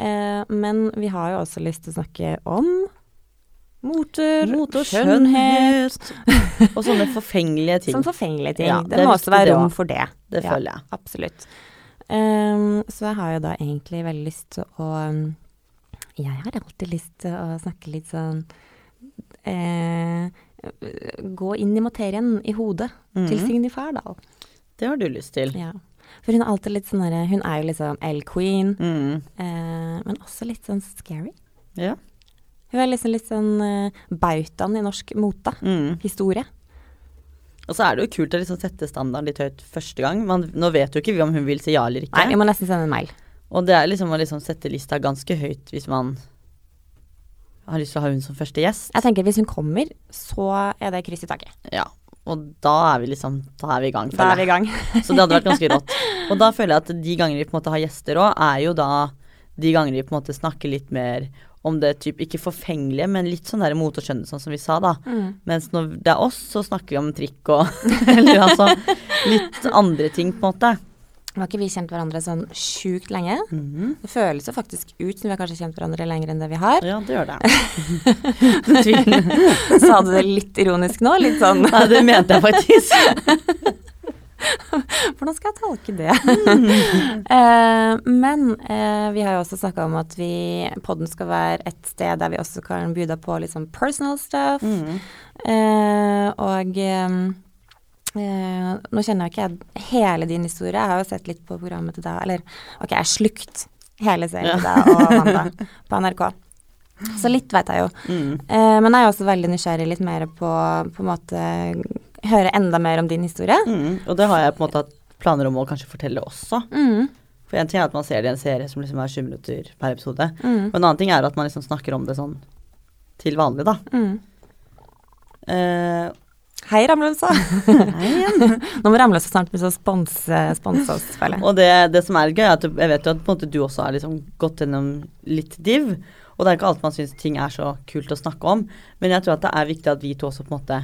Speaker 2: Eh, men vi har jo også lyst til å snakke om moter,
Speaker 1: Mot og
Speaker 2: skjønnhet. (laughs)
Speaker 1: og sånne forfengelige ting.
Speaker 2: Sånne forfengelige ting.
Speaker 1: Ja,
Speaker 2: det,
Speaker 1: det
Speaker 2: må også være rom for det.
Speaker 1: Det føler jeg.
Speaker 2: Absolutt. Um, så jeg har jo da egentlig veldig lyst til å um, Jeg har alltid lyst til å snakke litt sånn eh, Gå inn i materien i hodet til
Speaker 1: Mhm.
Speaker 2: Signy Færdal.
Speaker 1: Det har du lyst til.
Speaker 2: Ja. For hun er alltid litt sånn Hun er jo liksom L-queen,
Speaker 1: Mm.
Speaker 2: eh, men også litt sånn scary.
Speaker 1: Ja.
Speaker 2: Hun er liksom litt sånn uh, bautaen i norsk mote.
Speaker 1: Mm.
Speaker 2: Historie.
Speaker 1: Og så er det jo kult å liksom sette standarden litt høyt første gang. Man, nå vet jo ikke om hun vil si ja eller ikke.
Speaker 2: Nei, jeg må nesten sende en mail.
Speaker 1: Og det er liksom å liksom sette lista ganske høyt hvis man har lyst til å ha hun som første gjest.
Speaker 2: Jeg tenker Hvis hun kommer, så er det kryss i taket.
Speaker 1: Ja. Og da er vi liksom Da er vi i gang.
Speaker 2: Da er vi i gang.
Speaker 1: Så det hadde vært ganske rått. (laughs) Og da føler jeg at de gangene vi på en måte har gjester òg, er jo da de gangene vi på en måte snakker litt mer om det typ ikke forfengelige, men litt sånn der mot å skjønne, sånn som vi sa, da.
Speaker 2: Mm.
Speaker 1: Mens når det er oss, så snakker vi om trikk og (laughs) Eller altså litt andre ting, på en måte.
Speaker 2: Nå har ikke vi kjent hverandre sånn sjukt lenge.
Speaker 1: Mhm.
Speaker 2: Det føles jo faktisk ut som vi har kanskje kjent hverandre lenger enn det vi har.
Speaker 1: Ja, det gjør det. (laughs)
Speaker 2: Sa du det litt ironisk nå? Litt sånn
Speaker 1: Nei, det mente jeg faktisk. (laughs) (laughs)
Speaker 2: Hvordan skal jeg tolke det? (laughs) Eh, men eh, vi har jo også snakka om at vi podden skal være et sted der vi også kan by på litt sånn personal stuff.
Speaker 1: Mm.
Speaker 2: Eh, og eh, eh, nå kjenner jeg ikke hele din historie. Jeg har jo sett litt på programmet til deg. Eller ok, jeg har slukt hele serien til deg og Amanda på NRK. Så litt vet jeg jo.
Speaker 1: Mm.
Speaker 2: Eh, men jeg er også veldig nysgjerrig litt mer på på en måte høre enda mer om din historie.
Speaker 1: Mm, Og det har jeg på en måte hatt planer om å kanskje fortelle også.
Speaker 2: Mm.
Speaker 1: For en ting er at man ser det i en serie som liksom er 20 minutter per episode.
Speaker 2: Mm.
Speaker 1: Og en annen ting er at man liksom snakker om det sånn til vanlig, da. Eh,
Speaker 2: Hei, Ramløsa. (laughs)
Speaker 1: hei igjen.
Speaker 2: Nå må Ramløsa snart begynne å sponse, sponse oss, føler jeg.
Speaker 1: Og det, det som er gøy, er at jeg vet jo at måte du også har liksom gått gjennom litt div. Og det er ikke alltid man syns ting er så kult å snakke om, men jeg tror at det er viktig at vi to også på en måte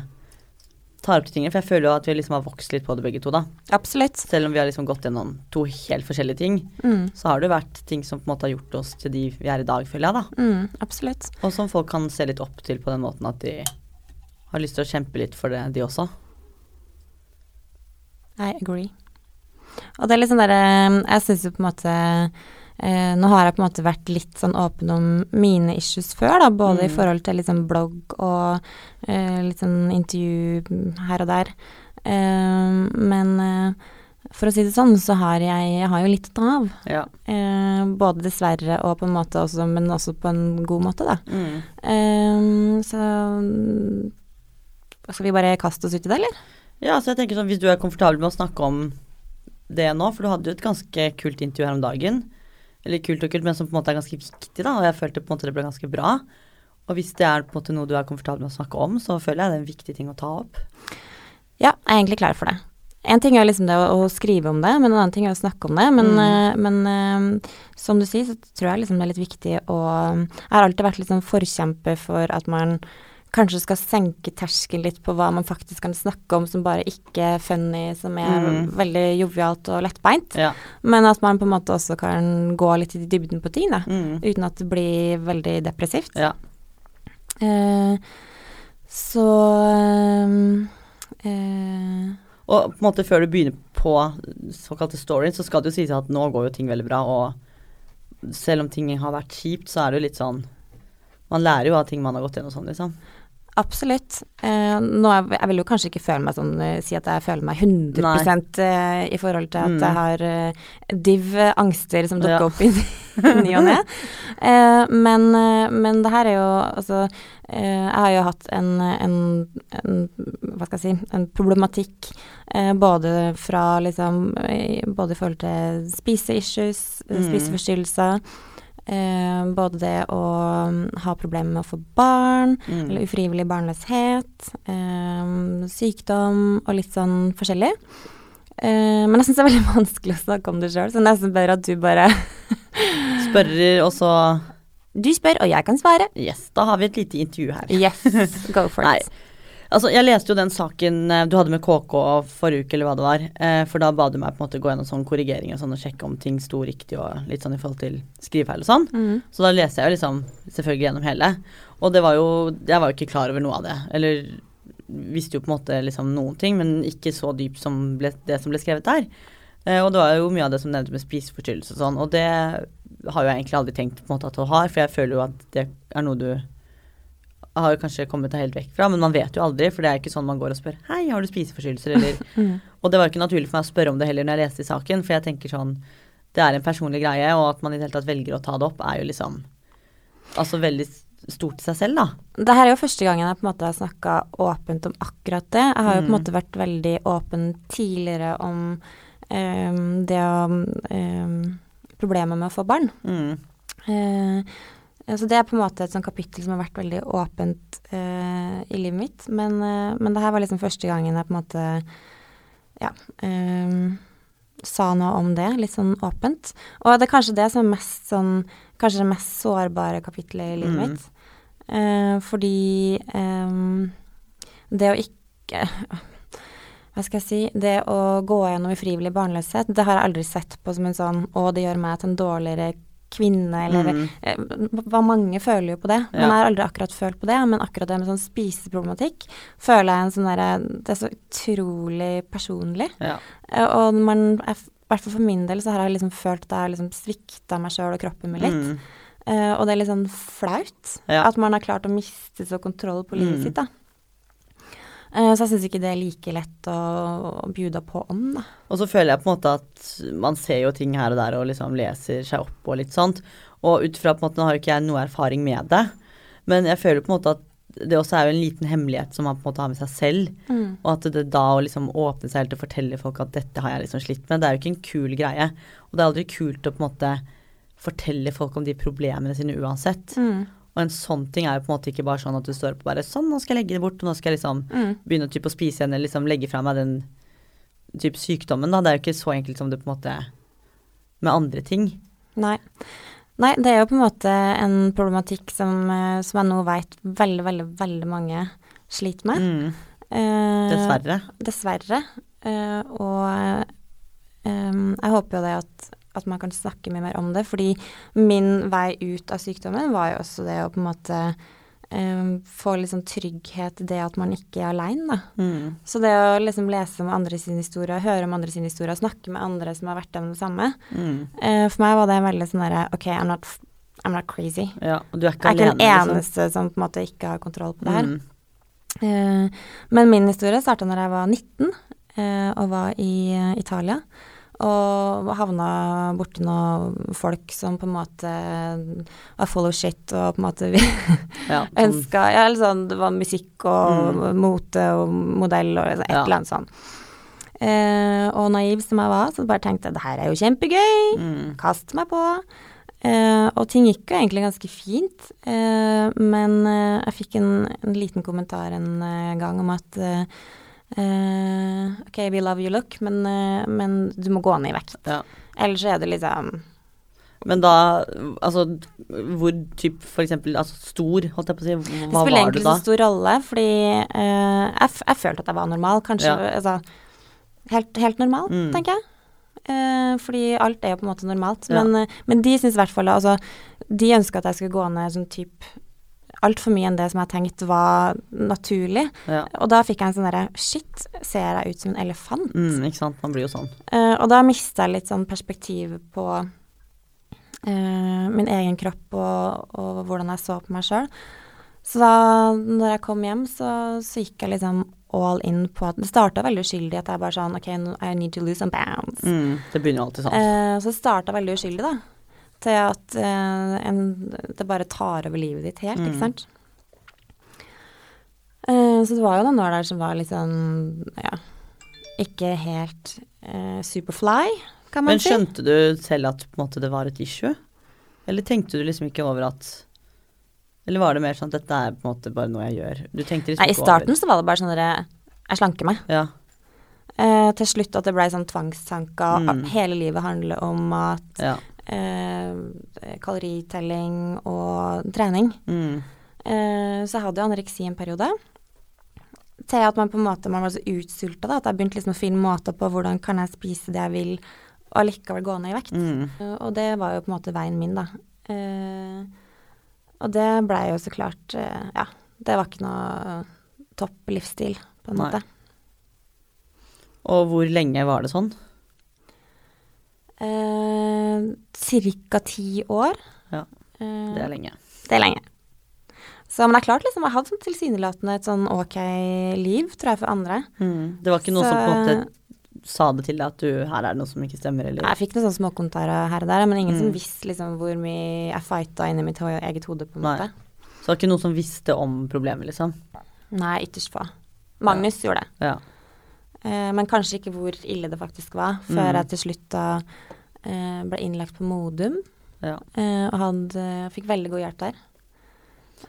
Speaker 1: tar opp de tingene. For jeg føler jo at vi liksom har vokst litt på det begge to, da.
Speaker 2: Absolutt.
Speaker 1: Selv om vi har liksom gått gjennom to helt forskjellige ting,
Speaker 2: Mm.
Speaker 1: så har det vært ting som på en måte har gjort oss til de vi er i dag, føler jeg, da.
Speaker 2: Mm, absolutt.
Speaker 1: Og som folk kan se litt opp til på den måten at de har lyst til å kjempe litt for det, de også.
Speaker 2: I agree. Og det er litt sånn derre Jeg syns jo på en måte eh, Nå har jeg på en måte vært litt sånn åpen om mine issues før, da, både i
Speaker 1: Mm.
Speaker 2: forhold til liksom blogg og eh, litt sånn intervju her og der. Eh, men eh, for å si det sånn, så har jeg, jeg har jo litt å ta av.
Speaker 1: Ja.
Speaker 2: Eh, både dessverre og på en måte også, men også på en god måte, da.
Speaker 1: Mm.
Speaker 2: Eh, så mm, Skal vi bare kaste oss ut i det, eller?
Speaker 1: Ja, så jeg tenker sånn, hvis du er komfortabel med å snakke om det nå, for du hadde jo et ganske kult intervju her om dagen, eller kult og kult, men som på en måte er ganske viktig, da, og jeg følte på en måte det ble ganske bra. Og hvis det er på en måte noe du er komfortabel med å snakke om, så føler jeg det er en viktig ting å ta opp.
Speaker 2: Ja, jeg er egentlig klar for det. En ting er liksom det å, å skrive om det, men en annen ting er å snakke om det. Men,
Speaker 1: Mm.
Speaker 2: eh, men uh, som du sier, så tror jeg liksom det er litt viktig å Jeg har alltid vært litt sånn forkjemper for at man kanskje skal senke terskelen litt på hva man faktisk kan snakke om som bare ikke er funny, som er
Speaker 1: Mm.
Speaker 2: veldig jovialt og lettbeint.
Speaker 1: Ja.
Speaker 2: Men at man på en måte også kan gå litt i dybden på ting, da.
Speaker 1: Mm.
Speaker 2: Uten at det blir veldig depressivt.
Speaker 1: Ja.
Speaker 2: Eh, så eh,
Speaker 1: Og på en måte før du begynner på såkalte storyen, så skal det jo sies at nå går jo ting veldig bra, og selv om ting har vært kjipt, så er det jo litt sånn Man lærer jo av ting man har gått gjennom sånn, liksom.
Speaker 2: Absolutt. Eh, nå jeg, jeg vil jo kanskje ikke føle meg sånn, eh, si at jeg føler meg 100 eh, i forhold til at
Speaker 1: Mm.
Speaker 2: jeg har eh, div angster som dukker
Speaker 1: Ja.
Speaker 2: opp i ny (laughs) og ne. Eh, men, eh, men det her er jo altså eh, Jeg har jo hatt en, en, en Hva skal jeg si En problematikk eh, både fra liksom eh, Både i forhold til spiseissues, eh,
Speaker 1: Mm.
Speaker 2: spiseforstyrrelser. Eh, både det å mm, ha problemer med å få barn,
Speaker 1: Mm.
Speaker 2: eller ufrivillig barnløshet, eh, sykdom og litt sånn forskjellig. Eh, men jeg syns det er veldig (laughs) vanskelig å snakke om det sjøl, så det er nesten bedre at du bare (laughs)
Speaker 1: Spørrer, og så
Speaker 2: Du spør, og jeg kan svare.
Speaker 1: Yes, da har vi et lite intervju her.
Speaker 2: Yes, go for (laughs)
Speaker 1: Nei. Altså, jeg leste jo den saken eh, du hadde med KK forrige uke, eller hva det var. Eh, for da ba du meg på en måte gå gjennom sånn korrigeringer og sånn, og sjekke om ting sto riktig og litt sånn i forhold til skrivefeil og sånn.
Speaker 2: Mm.
Speaker 1: Så da leste jeg jo liksom selvfølgelig gjennom hele. Og det var jo Jeg var jo ikke klar over noe av det. Eller visste jo på en måte liksom noen ting, men ikke så dypt som ble, det som ble skrevet der. Eh, og det var jo mye av det som nevnte med spiseforstyrrelse og sånn, og det har jo jeg egentlig aldri tenkt på en måte at du har, for jeg føler jo at det er noe du har kanskje kommet helt vekk fra, men man vet jo aldri, for det er ikke sånn man går og spør Hei, har du spiseforstyrrelser, eller (laughs)
Speaker 2: Mm.
Speaker 1: Og det var ikke naturlig for meg å spørre om det heller når jeg leste i saken, for jeg tenker sånn Det er en personlig greie, og at man i det hele tatt velger å ta det opp, er jo liksom Altså veldig stort i seg selv, da.
Speaker 2: Det her er jo første gangen jeg på en måte har snakka åpent om akkurat det. Jeg har jo på en
Speaker 1: Mm.
Speaker 2: måte vært veldig åpen tidligere om um, det å um, Problemet med å få barn.
Speaker 1: Mm.
Speaker 2: Eh, så det er på en måte et sånt kapittel som har vært veldig åpent uh, i livet mitt. Men, uh, men det her var liksom første gangen jeg på en måte ja, um, sa noe om det, litt sånn åpent. Og det er kanskje det som er mest sånn Kanskje det mest sårbare kapittelet i livet
Speaker 1: Mm.
Speaker 2: mitt. Uh, fordi um, det å ikke Hva skal jeg si Det å gå gjennom ufrivillig barnløshet, det har jeg aldri sett på som en sånn Å, det gjør meg til en dårligere kvinne, eller
Speaker 1: Mm.
Speaker 2: eh, Hva mange føler jo på det. Man
Speaker 1: Ja.
Speaker 2: har aldri akkurat følt på det, men akkurat det med sånn spiseproblematikk føler jeg en sånn derre Det er så utrolig personlig.
Speaker 1: Ja.
Speaker 2: Eh, Og man I hvert fall for min del så har jeg liksom følt at jeg har liksom svikta meg sjøl og kroppen min litt.
Speaker 1: Mm.
Speaker 2: Uh, og det er litt sånn flaut.
Speaker 1: Ja.
Speaker 2: At man har klart å miste så kontroll på livet
Speaker 1: Mm.
Speaker 2: sitt, da. Eh, så jeg syns ikke det er like lett å, å bjuda på om, da.
Speaker 1: Og så føler jeg på en måte at man ser jo ting her og der og liksom leser seg opp og litt sånt. Og ut fra på en måte, nå har jo ikke jeg noe erfaring med det, men jeg føler på en måte at det også er jo en liten hemmelighet som man på en måte har med seg selv.
Speaker 2: Mm.
Speaker 1: Og at det da å liksom åpne seg helt og fortelle folk at dette har jeg liksom slitt med, det er jo ikke en kul greie. Og det er aldri kult å på en måte fortelle folk om de problemene sine uansett.
Speaker 2: Mm.
Speaker 1: Og en sånn ting er jo på en måte ikke bare sånn at du står opp og bare sånn, nå skal jeg legge det bort, og nå skal jeg liksom
Speaker 2: Mm.
Speaker 1: begynne typ å spise igjen, eller liksom legge fra meg den type sykdommen, da. Det er jo ikke så enkelt som det på en måte med andre ting.
Speaker 2: Nei. Nei, det er jo på en måte en problematikk som, eh, som jeg nå veit veldig, veldig, veldig mange sliter med.
Speaker 1: Mm.
Speaker 2: Eh,
Speaker 1: Dessverre.
Speaker 2: Dessverre. Eh, og eh, jeg håper jo det at, at man kan snakke mye mer om det, fordi min vei ut av sykdommen var jo også det å på en måte um, få litt sånn trygghet i det at man ikke er aleine, da.
Speaker 1: Mm.
Speaker 2: Så det å liksom lese om andre sin historie, høre om andre sin historie, snakke med andre som har vært gjennom det samme,
Speaker 1: Mm.
Speaker 2: uh, for meg var det veldig sånn derre OK, I'm not, I'm not crazy.
Speaker 1: Ja, du er ikke
Speaker 2: Jeg er ikke den
Speaker 1: eneste liksom.
Speaker 2: eneste som på en måte ikke har kontroll på det her.
Speaker 1: Mm.
Speaker 2: Uh, men min historie starta når jeg var 19 uh, og var i Italia. Og havna borti noen folk som på en måte var follow shit og på en måte
Speaker 1: Ja, (laughs) sånn,
Speaker 2: ønska ja, sånn, Det var musikk og mote og modell og et
Speaker 1: Ja.
Speaker 2: eller annet sånn. Eh, og naiv som jeg var, så bare tenkte jeg det her er jo kjempegøy.
Speaker 1: mm.
Speaker 2: Kast meg på. Eh, og ting gikk jo egentlig ganske fint, eh, men eh, jeg fikk en, en liten kommentar en eh, gang om at eh, OK, we love you look, men, uh, men du må gå ned i vekt.
Speaker 1: ja.
Speaker 2: Ellers er det liksom
Speaker 1: Men da, altså hvor typ for eksempel altså stor, holdt jeg på å si,
Speaker 2: Det
Speaker 1: hva
Speaker 2: spiller
Speaker 1: var du
Speaker 2: egentlig
Speaker 1: da?
Speaker 2: så stor rolle, fordi uh, jeg, jeg følte at jeg var normal, kanskje.
Speaker 1: Ja.
Speaker 2: Altså, helt, helt normal,
Speaker 1: Mm.
Speaker 2: tenker jeg. Fordi alt er jo på en måte normalt.
Speaker 1: Ja.
Speaker 2: Men, men de syns i hvert fall altså, De ønska at jeg skulle gå ned sånn type altfor mye enn det som jeg tenkte var naturlig.
Speaker 1: Ja.
Speaker 2: Og da fikk jeg en sånn derre Shit, ser jeg ut som en elefant?
Speaker 1: Mm, ikke sant, man blir jo sånn.
Speaker 2: Uh, og da mista jeg litt sånn perspektiv på uh, min egen kropp og, og hvordan jeg så på meg sjøl. Så da når jeg kom hjem, så, så gikk jeg liksom all in på at Det starta veldig uskyldig, at jeg bare sånn OK, I need to lose some pounds.
Speaker 1: Mm, det begynner alltid sånn.
Speaker 2: Uh, så det starta veldig uskyldig, da. Til at uh, en, det bare tar over livet ditt helt,
Speaker 1: Mm.
Speaker 2: ikke sant. Uh, så det var jo noen år der som var litt sånn, ja Ikke helt uh, superfly, kan man
Speaker 1: Men
Speaker 2: si.
Speaker 1: skjønte du selv at måte, det var et issue? Eller tenkte du liksom ikke over at Eller var det mer sånn at dette er på en måte bare noe jeg gjør? Du tenkte liksom
Speaker 2: Nei, I
Speaker 1: starten
Speaker 2: starten så var det bare sånn at Jeg slanker meg.
Speaker 1: Ja.
Speaker 2: Eh, til slutt at det blei sånn tvangstanker.
Speaker 1: Mm.
Speaker 2: Hele livet handler om at
Speaker 1: ja.
Speaker 2: Eh, kaloritelling og trening.
Speaker 1: Mm,
Speaker 2: Eh, så jeg hadde jo anoreksi en periode. Til at man på en måte man var så utsulta da, at jeg begynte liksom å finne måter på hvordan kan jeg spise det jeg vil, og allikevel gå ned i vekt.
Speaker 1: mm,
Speaker 2: Eh, og det var jo på en måte veien min, da. Eh, og det blei jo så klart eh, Ja, det var ikke noe topp livsstil, på en
Speaker 1: Nei.
Speaker 2: måte.
Speaker 1: Og hvor lenge var det sånn?
Speaker 2: Eh, Cirka ti år.
Speaker 1: Ja,
Speaker 2: Eh,
Speaker 1: Det er lenge.
Speaker 2: Det er lenge. Så, men det er klart, liksom, jeg hadde sånn tilsynelatende et sånn ok liv, tror jeg, for andre.
Speaker 1: Mm. Det var ikke noen som på en måte sa det til deg at du, her er det noe som ikke stemmer, eller
Speaker 2: Jeg fikk noen sånne småkommentarer her og der, men ingen som
Speaker 1: Mm.
Speaker 2: visste liksom hvor mye jeg fighta inni mitt eget hode, på en måte. Nei.
Speaker 1: Så det var ikke noen som visste om problemet, liksom?
Speaker 2: Nei, ytterst få. Magnus gjorde det.
Speaker 1: Ja.
Speaker 2: Eh, men kanskje ikke hvor ille det faktisk var, før
Speaker 1: Mm.
Speaker 2: jeg til slutt da eh, ble innlagt på Modum,
Speaker 1: ja.
Speaker 2: eh, og hadde, fikk veldig god hjelp der.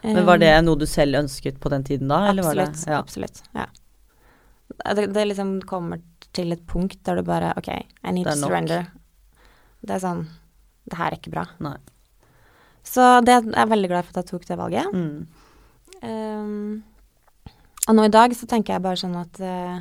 Speaker 1: Men var
Speaker 2: Eh,
Speaker 1: det noe du selv ønsket på den tiden da, eller var det
Speaker 2: Absolutt.
Speaker 1: ja.
Speaker 2: Absolutt. Ja. Det, det liksom kommer til et punkt der du bare OK, I need to surrender. Det er sånn Det her er ikke bra.
Speaker 1: Nei.
Speaker 2: Så det jeg er veldig glad for at jeg tok det valget.
Speaker 1: Mm.
Speaker 2: Um, og nå i dag så tenker jeg bare sånn at eh,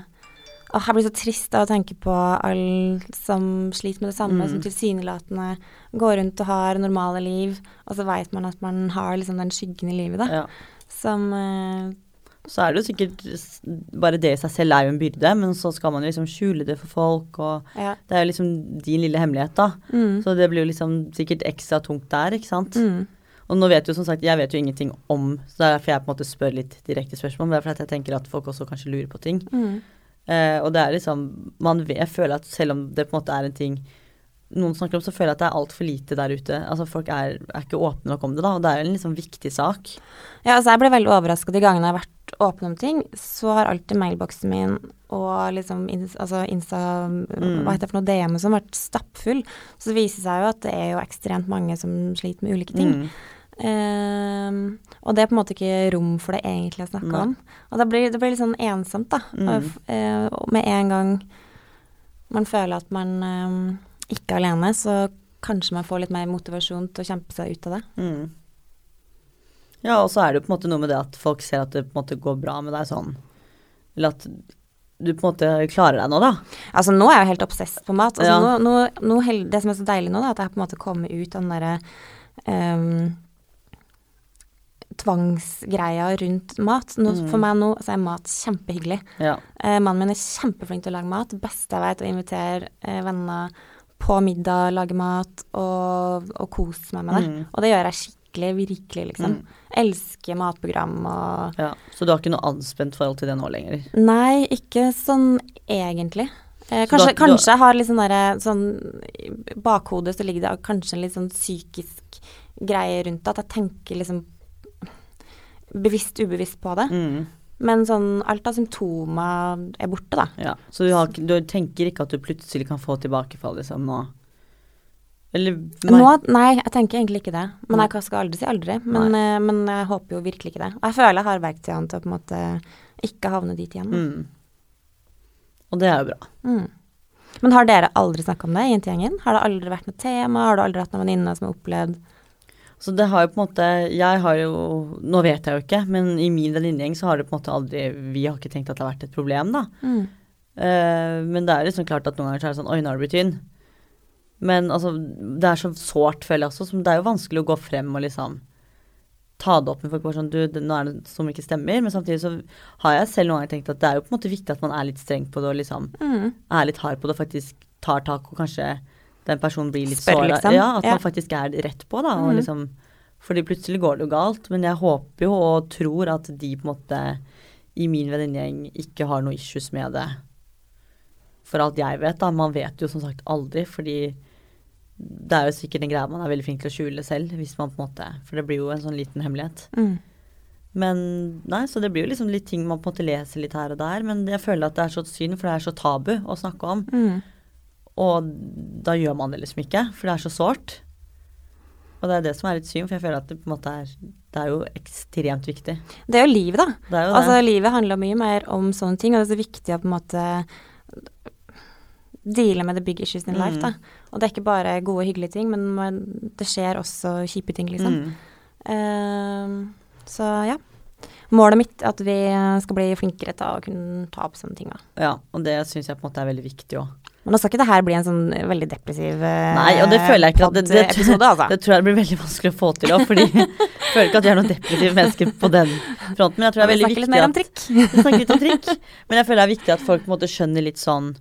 Speaker 2: åh, Jeg blir så trist av å tenke på alle som sliter med det samme,
Speaker 1: Mm.
Speaker 2: som tilsynelatende går rundt og har normale liv, og så veit man at man har liksom den skyggen i livet, da,
Speaker 1: Ja.
Speaker 2: som eh,
Speaker 1: Så er det jo sikkert Bare det i seg selv er jo en byrde, men så skal man jo liksom skjule det for folk, og
Speaker 2: Ja.
Speaker 1: det er jo liksom din lille hemmelighet, da.
Speaker 2: Mm.
Speaker 1: Så det blir jo liksom sikkert ekstra tungt der, ikke sant.
Speaker 2: Mm.
Speaker 1: Og nå vet jo som sagt, jeg vet jo ingenting om, så det er derfor jeg på en måte spør litt direkte spørsmål. Men det er fordi jeg tenker at folk også kanskje lurer på ting.
Speaker 2: Mm.
Speaker 1: Eh, og det er liksom man vet, føler at selv om det på en måte er en ting noen snakker om, så føler jeg at det er altfor lite der ute. Altså Folk er, er ikke åpne nok om det, da. Og det er jo en liksom viktig sak.
Speaker 2: Ja, altså jeg ble veldig overraska de gangene jeg har vært åpen om ting. Så har alltid mailboksen min og liksom altså Insta
Speaker 1: Mm.
Speaker 2: Hva heter det for noe DM som har vært stappfull. Så det viser seg jo at det er jo ekstremt mange som sliter med ulike ting.
Speaker 1: Mm.
Speaker 2: Ehm, og det er på en måte ikke rom for det egentlig å snakke
Speaker 1: Nei.
Speaker 2: om. Og det blir, det blir litt sånn ensomt, da.
Speaker 1: Mm.
Speaker 2: Og, eh, med en gang man føler at man ehm, ikke er alene, så kanskje man får litt mer motivasjon til å kjempe seg ut av det.
Speaker 1: Mm. Ja, og så er det jo på en måte noe med det at folk ser at det på en måte går bra med deg sånn Eller at du på en måte klarer deg nå, da.
Speaker 2: Altså nå er jeg jo helt obsess på mat. Altså,
Speaker 1: Ja.
Speaker 2: nå, nå, nå det som er så deilig nå, da, at jeg på en måte kommer ut av den derre ehm, tvangsgreia rundt mat. Nå,
Speaker 1: Mm.
Speaker 2: For meg nå så er mat kjempehyggelig.
Speaker 1: Ja.
Speaker 2: Eh, mannen min er kjempeflink til å lage mat. Beste jeg vet, å invitere eh, venner på middag, lage mat og, og kose meg med det.
Speaker 1: Mm.
Speaker 2: Og det gjør jeg skikkelig, virkelig, liksom.
Speaker 1: Mm.
Speaker 2: Elsker matprogram og
Speaker 1: ja. Så du har ikke noe anspent forhold til det nå lenger?
Speaker 2: Nei, ikke sånn egentlig. Eh, kanskje,
Speaker 1: har,
Speaker 2: kanskje jeg har litt sånn derre sånn bakhodet så ligger det kanskje en litt sånn psykisk greie rundt det. At jeg tenker liksom bevisst, ubevisst på det.
Speaker 1: Mm.
Speaker 2: Men sånn alt av symptomer er borte, da.
Speaker 1: Ja. Så du, har, du tenker ikke at du plutselig kan få tilbakefall liksom nå? Eller
Speaker 2: Nå, nei, jeg tenker egentlig ikke det. Men jeg skal aldri si aldri. Men, eh, men jeg håper jo virkelig ikke det. Og jeg føler jeg har verktøyene til å på en måte ikke havne dit igjen.
Speaker 1: Mm. Og det er jo bra.
Speaker 2: Mm. Men har dere aldri snakka om det i jentegjengen? Har det aldri vært noe tema? Har du aldri hatt noen venninne som har opplevd
Speaker 1: Så det har jo på en måte Jeg har jo Nå vet jeg jo ikke, men i min venninnegjeng så har det på en måte aldri Vi har ikke tenkt at det har vært et problem, da.
Speaker 2: mm.
Speaker 1: Uh, men det er liksom klart at noen ganger så er det sånn Oi, nå har du blitt tynn. Men altså, det er så sårt, føler jeg også. Som det er jo vanskelig å gå frem og liksom ta det opp med folk. Bare sånn, du, nå er det som ikke stemmer. Men samtidig så har jeg selv noen ganger tenkt at det er jo på en måte viktig at man er litt streng på det og liksom
Speaker 2: Mm.
Speaker 1: er litt hard på det og faktisk tar tak og kanskje den personen blir litt såra.
Speaker 2: liksom.
Speaker 1: Ja, at
Speaker 2: Ja.
Speaker 1: man faktisk er rett på, da. Og
Speaker 2: Mhm.
Speaker 1: liksom, fordi plutselig går det jo galt. Men jeg håper jo og tror at de på en måte i min venninnegjeng ikke har noe issues med det. For alt jeg vet, da. Man vet jo som sagt aldri, fordi det er jo sikkert en greie man er veldig flink til å skjule selv, hvis man på en måte For det blir jo en sånn liten hemmelighet.
Speaker 2: Mm.
Speaker 1: Men nei, så det blir jo liksom litt ting man på en måte leser litt her og der. Men jeg føler at det er så synd, for det er så tabu å snakke om.
Speaker 2: Mm.
Speaker 1: Og da gjør man det liksom ikke, for det er så sårt. Og det er det som er litt synd, for jeg føler at det på en måte er Det er jo ekstremt viktig.
Speaker 2: Det er jo livet, da.
Speaker 1: Det jo
Speaker 2: Altså, livet handler mye mer om sånne ting, og det er så viktig å på en måte deale med the big issues in life,
Speaker 1: Mm.
Speaker 2: da. Og det er ikke bare gode, hyggelige ting, men man, det skjer også kjipe ting, liksom.
Speaker 1: Mm.
Speaker 2: Uh, så ja. Målet mitt er at vi skal bli flinkere til å kunne ta opp sånne ting, da.
Speaker 1: Ja, og det syns jeg på en måte er veldig viktig òg.
Speaker 2: Men nå skal ikke det her bli en sånn veldig depressiv episode.
Speaker 1: Nei, og det føler jeg ikke at det, det,
Speaker 2: pod-episode, altså. (laughs)
Speaker 1: det tror jeg blir veldig vanskelig å få til òg, fordi jeg føler ikke at jeg er noen depressive mennesker på den fronten. Men jeg tror det er
Speaker 2: Vi
Speaker 1: veldig
Speaker 2: snakker litt mer om
Speaker 1: at
Speaker 2: trikk.
Speaker 1: Vi snakker litt om trikk. Men jeg føler det er viktig at folk på en måte skjønner litt sånn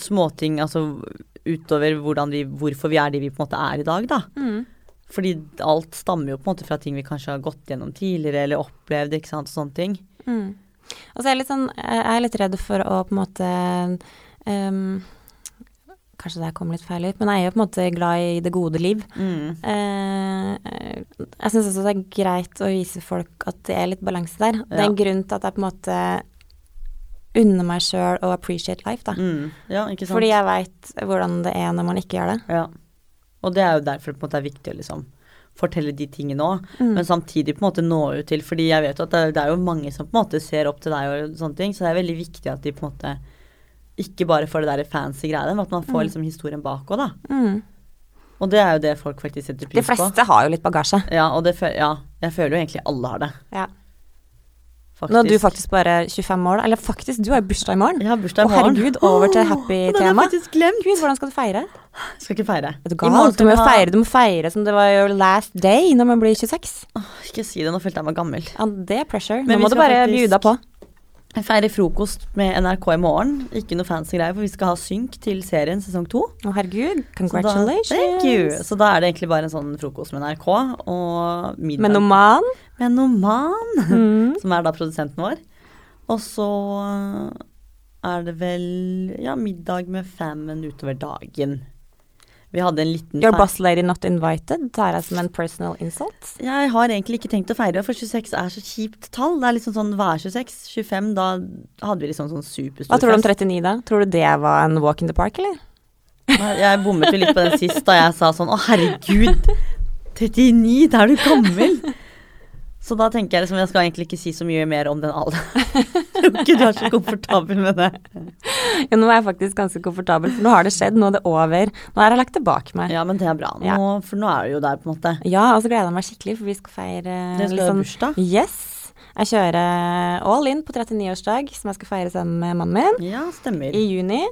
Speaker 1: småting, altså utover vi, hvorfor vi er de vi på en måte er i dag, da.
Speaker 2: Mm.
Speaker 1: Fordi alt stammer jo på en måte fra ting vi kanskje har gått gjennom tidligere eller opplevd, ikke sant, og sånne ting.
Speaker 2: Mm. Og så er jeg litt sånn Jeg er litt redd for å på en måte Kanskje det her kommer litt feil ut, men jeg er jo på en måte glad i det gode liv.
Speaker 1: Mm.
Speaker 2: Eh, jeg syns også det er greit å vise folk at det er litt balanse der. Det er en grunn til at jeg på en måte unner meg sjøl å appreciate life, da.
Speaker 1: Mm. Ja.
Speaker 2: Fordi jeg veit hvordan det er når man ikke gjør det.
Speaker 1: Ja. Og det er jo derfor det på en måte er viktig å liksom fortelle de tingene òg,
Speaker 2: Mm.
Speaker 1: men samtidig på en måte nå ut til Fordi jeg vet at det, det er jo mange som på en måte ser opp til deg og sånne ting, så det er veldig viktig at de på en måte ikke bare for det der fancy greiene, men at man får
Speaker 2: Mm.
Speaker 1: liksom historien bak òg, da.
Speaker 2: Mm.
Speaker 1: Og det er jo det folk faktisk setter pris på.
Speaker 2: De fleste har jo litt bagasje.
Speaker 1: Ja, og det, føl- ja, jeg føler jo egentlig alle har det.
Speaker 2: Ja.
Speaker 1: Faktisk.
Speaker 2: Nå er du faktisk bare 25 år, da. Eller faktisk, du har jo bursdag i morgen.
Speaker 1: Jeg har bursdag i morgen.
Speaker 2: herregud, over til
Speaker 1: Åh, Den har
Speaker 2: happy-tema.
Speaker 1: jeg faktisk glemt.
Speaker 2: Gud, hvordan skal du feire?
Speaker 1: Jeg Skal ikke feire.
Speaker 2: Vet du,
Speaker 1: I morgen
Speaker 2: galt. Du må jo
Speaker 1: ha-
Speaker 2: feire, du må feire som det var your last day når man blir 26.
Speaker 1: Åh, Ikke si det, nå følte jeg meg gammel.
Speaker 2: Ja, det er pressure.
Speaker 1: Men
Speaker 2: Nå må du bare
Speaker 1: faktisk-
Speaker 2: bjuda på.
Speaker 1: Jeg feirer frokost med NRK i morgen. Ikke noe fancy greier, for vi skal ha synk til serien sesong to.
Speaker 2: Å herregud,
Speaker 1: Så da-
Speaker 2: congratulations.
Speaker 1: thank you. Så da er det egentlig bare en sånn frokost med NRK og middag
Speaker 2: Med noe man.
Speaker 1: med Noman, (laughs)
Speaker 2: Mm.
Speaker 1: som er da produsenten vår. Og så er det vel ja, middag med famen utover dagen. Vi hadde en liten
Speaker 2: Your boss lady not invited tar jeg som en personal insult.
Speaker 1: Jeg har egentlig ikke tenkt å feire, for 26 er så kjipt tall. Det er liksom sånn hva er 26? 25, da hadde vi liksom sånn superstor
Speaker 2: Hva tror du om 39, da? Tror du det var en walk in the park, eller?
Speaker 1: Jeg bommet jo litt på den sist da jeg sa sånn å herregud, 39, da er du gammel. Så da tenker jeg liksom jeg skal egentlig ikke si så mye mer om den alderen. (laughs) Tror ikke du er så komfortabel med det.
Speaker 2: Ja, nå er jeg faktisk ganske komfortabel, for nå har det skjedd, nå er det over. Nå har jeg lagt det bak meg.
Speaker 1: Ja, men det er bra nå,
Speaker 2: Ja.
Speaker 1: for nå er du jo der på en måte.
Speaker 2: Ja, og så gleder jeg meg skikkelig, for vi skal feire
Speaker 1: Det skal
Speaker 2: liksom-
Speaker 1: bursdag.
Speaker 2: Yes. Jeg kjører all in på 39-årsdag, som jeg skal feire sammen med mannen min
Speaker 1: Ja, stemmer.
Speaker 2: i juni.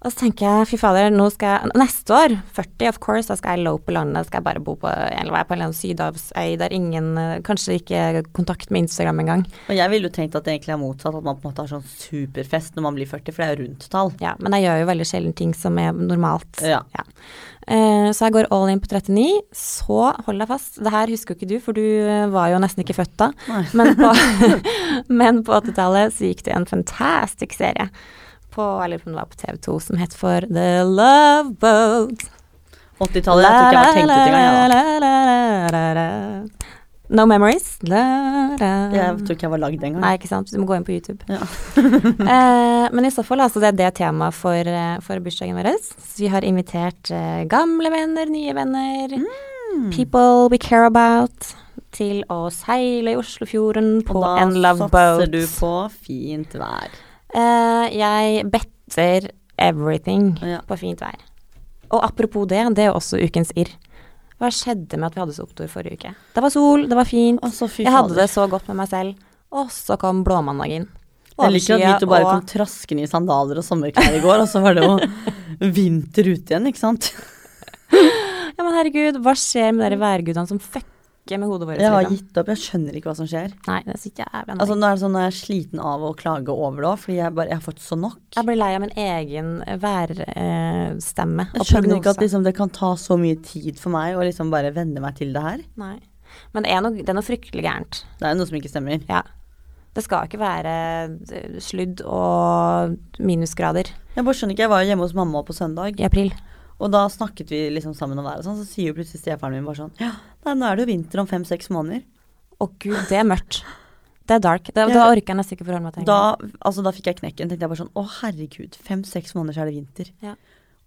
Speaker 2: Og så tenker jeg, fy fader, nå skal jeg Neste år, 40 of course, da skal jeg low på landet. Skal jeg bare bo på, eller være på en eller annen sydhavsøy der ingen eh, Kanskje ikke kontakt med Instagram engang.
Speaker 1: Og jeg ville jo tenkt at det egentlig er motsatt, at man på en måte har sånn superfest når man blir 40, for det er jo rundt tall.
Speaker 2: Ja, men jeg gjør jo veldig sjelden ting som er normalt.
Speaker 1: Ja.
Speaker 2: Eh, så jeg går all in på 39. Så hold deg fast, det her husker jo ikke du, for du eh, var jo nesten ikke født da.
Speaker 1: Nei.
Speaker 2: Men på, (laughs) (laughs) men på 80-tallet så gikk det en fantastisk serie på, eller om det var på TV2 som het for The Love Boat.
Speaker 1: 80-tallet, jeg tror ikke jeg var tenkt ut engang, Ja.
Speaker 2: No memories. La, la.
Speaker 1: Jeg tror ikke jeg var lagd engang.
Speaker 2: Nei, ikke sant. Du må gå inn på YouTube.
Speaker 1: Ja.
Speaker 2: eh, men i så fall, altså, det er det temaet for, for bursdagen vår. Så vi har invitert eh, gamle venner, nye venner,
Speaker 1: Mm.
Speaker 2: people we care about, til å seile i Oslofjorden på en love boat.
Speaker 1: Og da satser du på fint vær.
Speaker 2: Eh, jeg better everything
Speaker 1: Ja.
Speaker 2: på fint vær. Og apropos det, det er jo også ukens irr. Hva skjedde med at vi hadde så opptur forrige uke? Det var sol, det var fint.
Speaker 1: Altså,
Speaker 2: Jeg hadde det så godt med meg selv. Og så kom blåmandagen.
Speaker 1: Jeg liker at vi bare
Speaker 2: og-
Speaker 1: kom traskende i sandaler og sommerklær i går, og så var det jo vinter ute igjen, ikke sant? (laughs)
Speaker 2: Ja, men herregud, hva skjer med dere værgudene som fucker med hodet vårt?
Speaker 1: Jeg har gitt opp, jeg skjønner ikke hva som skjer.
Speaker 2: Nei, det er så jævla
Speaker 1: Altså. Nå er det sånn at jeg er sliten av å klage over det òg, fordi jeg, bare, jeg har fått så nok.
Speaker 2: Jeg blir lei av min egen værstemme
Speaker 1: Jeg skjønner ikke at liksom, det kan ta så mye tid for meg å liksom bare venne meg til det her.
Speaker 2: Nei. Men det er, noe, det er noe fryktelig gærent.
Speaker 1: Det er noe som ikke stemmer.
Speaker 2: Ja. Det skal ikke være eh, sludd og minusgrader
Speaker 1: Jeg bare skjønner ikke, jeg var hjemme hos mamma på søndag,
Speaker 2: i april.
Speaker 1: Og da snakket vi liksom sammen om været og sånn, så sier jo plutselig stefaren min bare sånn Ja, nei, nå er det jo vinter om fem-seks måneder.
Speaker 2: Å gud, det er mørkt. Det er dark. Det,
Speaker 1: Ja.
Speaker 2: Da orker jeg nesten ikke forholde meg til
Speaker 1: Da, altså, da fikk jeg knekken. tenkte jeg bare sånn Å, herregud, fem-seks måneder så er det vinter.
Speaker 2: Ja.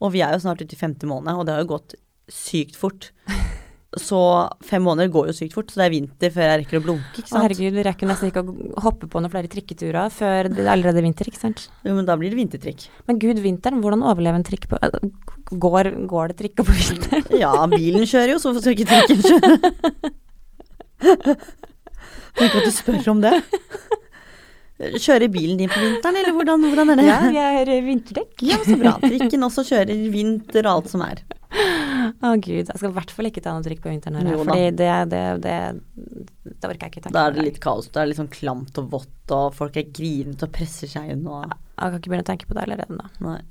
Speaker 1: Og vi er jo snart ute i femte måned, og det har jo gått sykt fort. (laughs) Så fem måneder går jo sykt fort, så det er vinter før jeg rekker å blunke, ikke
Speaker 2: Å
Speaker 1: sant.
Speaker 2: herregud, vi rekker nesten ikke å hoppe på noen flere trikketurer før det er allerede vinter, ikke sant.
Speaker 1: Jo, men da blir det vintertrikk.
Speaker 2: Men gud, vinteren, hvordan overleve en trikk på eh, Går, går det trikker på vinteren?
Speaker 1: Ja, bilen kjører jo, så hvorfor skal ikke trikken kjøre? (laughs) Tenk at du spør om det. Kjører bilen din på vinteren, eller hvordan, hvordan er det?
Speaker 2: Ja, vi har vinterdekk.
Speaker 1: Ja, så bra. Trikken også kjører vinter og alt som er.
Speaker 2: Å gud, jeg skal i hvert fall ikke ta noe trikk på vinteren her, fordi det, det, det, det orker jeg ikke. Takk
Speaker 1: Da er det litt kaos. Det er litt sånn klamt og vått, og folk er grinete og presser seg inn og
Speaker 2: Jeg kan ikke begynne å tenke på det allerede nå.
Speaker 1: Nei.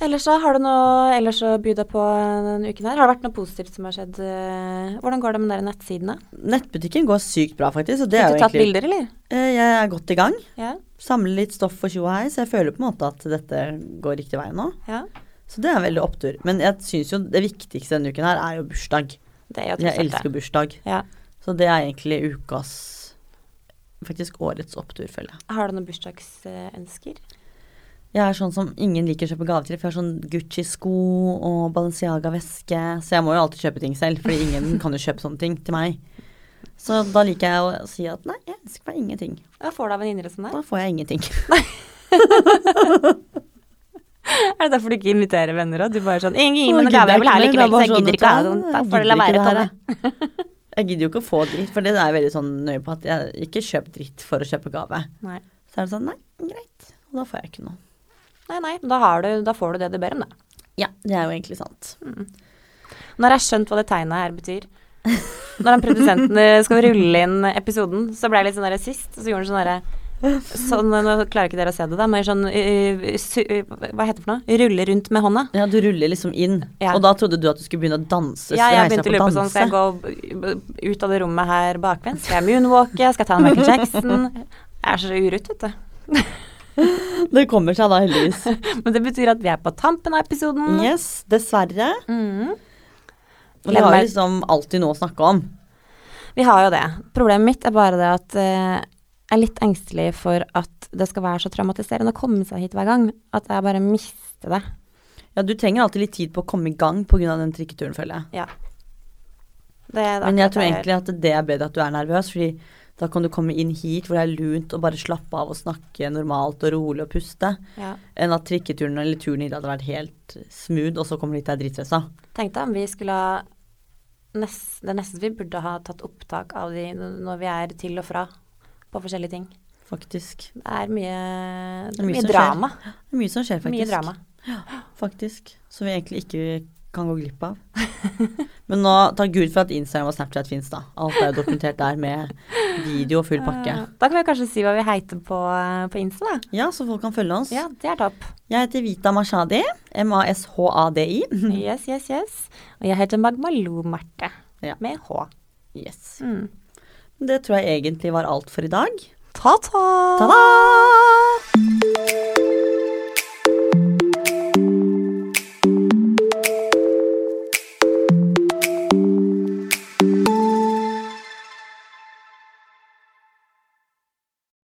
Speaker 2: Ellers så har du noe ellers å by deg på denne uken her? Har det vært noe positivt som har skjedd? eh, Hvordan går det med de nettsidene?
Speaker 1: Nettbutikken går sykt bra, faktisk. Og det har
Speaker 2: du tatt
Speaker 1: egentlig
Speaker 2: bilder, eller?
Speaker 1: Eh, Jeg er godt i gang.
Speaker 2: Ja.
Speaker 1: Samler litt stoff for tjo og hei, så jeg føler på en måte at dette går riktig vei nå.
Speaker 2: ja.
Speaker 1: Så det er veldig opptur. Men jeg syns jo det viktigste denne uken her er jo bursdag.
Speaker 2: Det er jo
Speaker 1: Jeg
Speaker 2: elsker det.
Speaker 1: bursdag.
Speaker 2: Ja.
Speaker 1: Så det er egentlig ukas Faktisk årets opptur, føler jeg.
Speaker 2: Har du noen bursdagsønsker?
Speaker 1: Jeg er sånn som ingen liker å kjøpe gaver til, for jeg har sånn Gucci-sko og Balenciaga-veske, så jeg må jo alltid kjøpe ting selv, fordi ingen (laughs) kan jo kjøpe sånne ting til meg. Så da liker jeg å si at nei, jeg ønsker meg ingenting.
Speaker 2: Da får du av venninner som deg? der?
Speaker 1: Da får jeg ingenting. (laughs)
Speaker 2: Er det derfor du ikke inviterer venner òg? Du bare sånn Ingen gir meg noen gave, jeg vil ha likevel, så jeg gidder
Speaker 1: sånn
Speaker 2: ikke ha sånn. Da får du la være Tonje.
Speaker 1: Jeg gidder jo ikke å få dritt, for det er jeg veldig sånn nøye på at jeg ikke kjøper dritt for å kjøpe gave.
Speaker 2: Nei.
Speaker 1: Så er det sånn nei, greit. Og da får jeg ikke noe.
Speaker 2: Nei, nei, da, har du, da får du det du ber om, da.
Speaker 1: Ja, det er jo egentlig sant.
Speaker 2: Mm. har jeg skjønt hva det tegnet her betyr. Når den produsenten eh, skal rulle inn episoden, så ble jeg litt sånn der sist, så gjorde han sånn derre Sånn, nå klarer ikke dere å se det, da, men sånn uh, su, uh, Hva heter det for noe? Rulle rundt med hånda.
Speaker 1: Ja, du ruller liksom inn,
Speaker 2: Ja.
Speaker 1: og da trodde du at du skulle begynne å danse.
Speaker 2: Ja, jeg begynte å lure på sånn, skal jeg gå ut av det rommet her bakvendt? Skal jeg moonwalke? Skal jeg ta en Michael Jackson? Jeg er så urutt, vet du. (laughs)
Speaker 1: Det kommer seg da, heldigvis. (laughs)
Speaker 2: Men det betyr at vi er på tampen av episoden.
Speaker 1: Yes, dessverre.
Speaker 2: Mm.
Speaker 1: Og vi har liksom alltid noe å snakke om.
Speaker 2: Vi har jo det. Problemet mitt er bare det at eh, jeg er litt engstelig for at det skal være så traumatiserende å komme seg hit hver gang. At jeg bare mister det.
Speaker 1: Ja, du trenger alltid litt tid på å komme i gang pga. den trikketuren, føler jeg.
Speaker 2: Ja. Det er
Speaker 1: Men jeg tror egentlig at det er bedre at du er nervøs, fordi da kan du komme inn hit hvor det er lunt og bare slappe av og snakke normalt og rolig og puste,
Speaker 2: ja.
Speaker 1: enn at trikketuren eller turen hit hadde vært helt smooth, og så kommer du hit og er dritstressa.
Speaker 2: Tenk deg om vi skulle ha nest, Det neste vi burde ha tatt opptak av de når vi er til og fra på forskjellige ting.
Speaker 1: Faktisk.
Speaker 2: Det er mye, det er
Speaker 1: mye
Speaker 2: mye
Speaker 1: som skjer.
Speaker 2: drama.
Speaker 1: Det er mye som skjer, faktisk.
Speaker 2: Mye drama.
Speaker 1: Faktisk. Som vi egentlig ikke kan gå glipp av. Men nå, takk Gud for at Instagram og Snapchat fins, da. Alt er jo dokumentert der med video og full pakke.
Speaker 2: Eh, Da kan vi kanskje si hva vi heter på, eh, på Insta, da.
Speaker 1: Ja, så folk kan følge oss.
Speaker 2: Ja, det er topp.
Speaker 1: Jeg heter Vita Mashadi. M-a-s-h-a-d-i.
Speaker 2: Yes, yes, yes. Og jeg heter Magmalou Marte.
Speaker 1: Ja.
Speaker 2: Med H.
Speaker 1: Yes.
Speaker 2: Mm.
Speaker 1: Det tror jeg egentlig var alt for i dag.
Speaker 2: Ta-ta!
Speaker 1: Ta-da!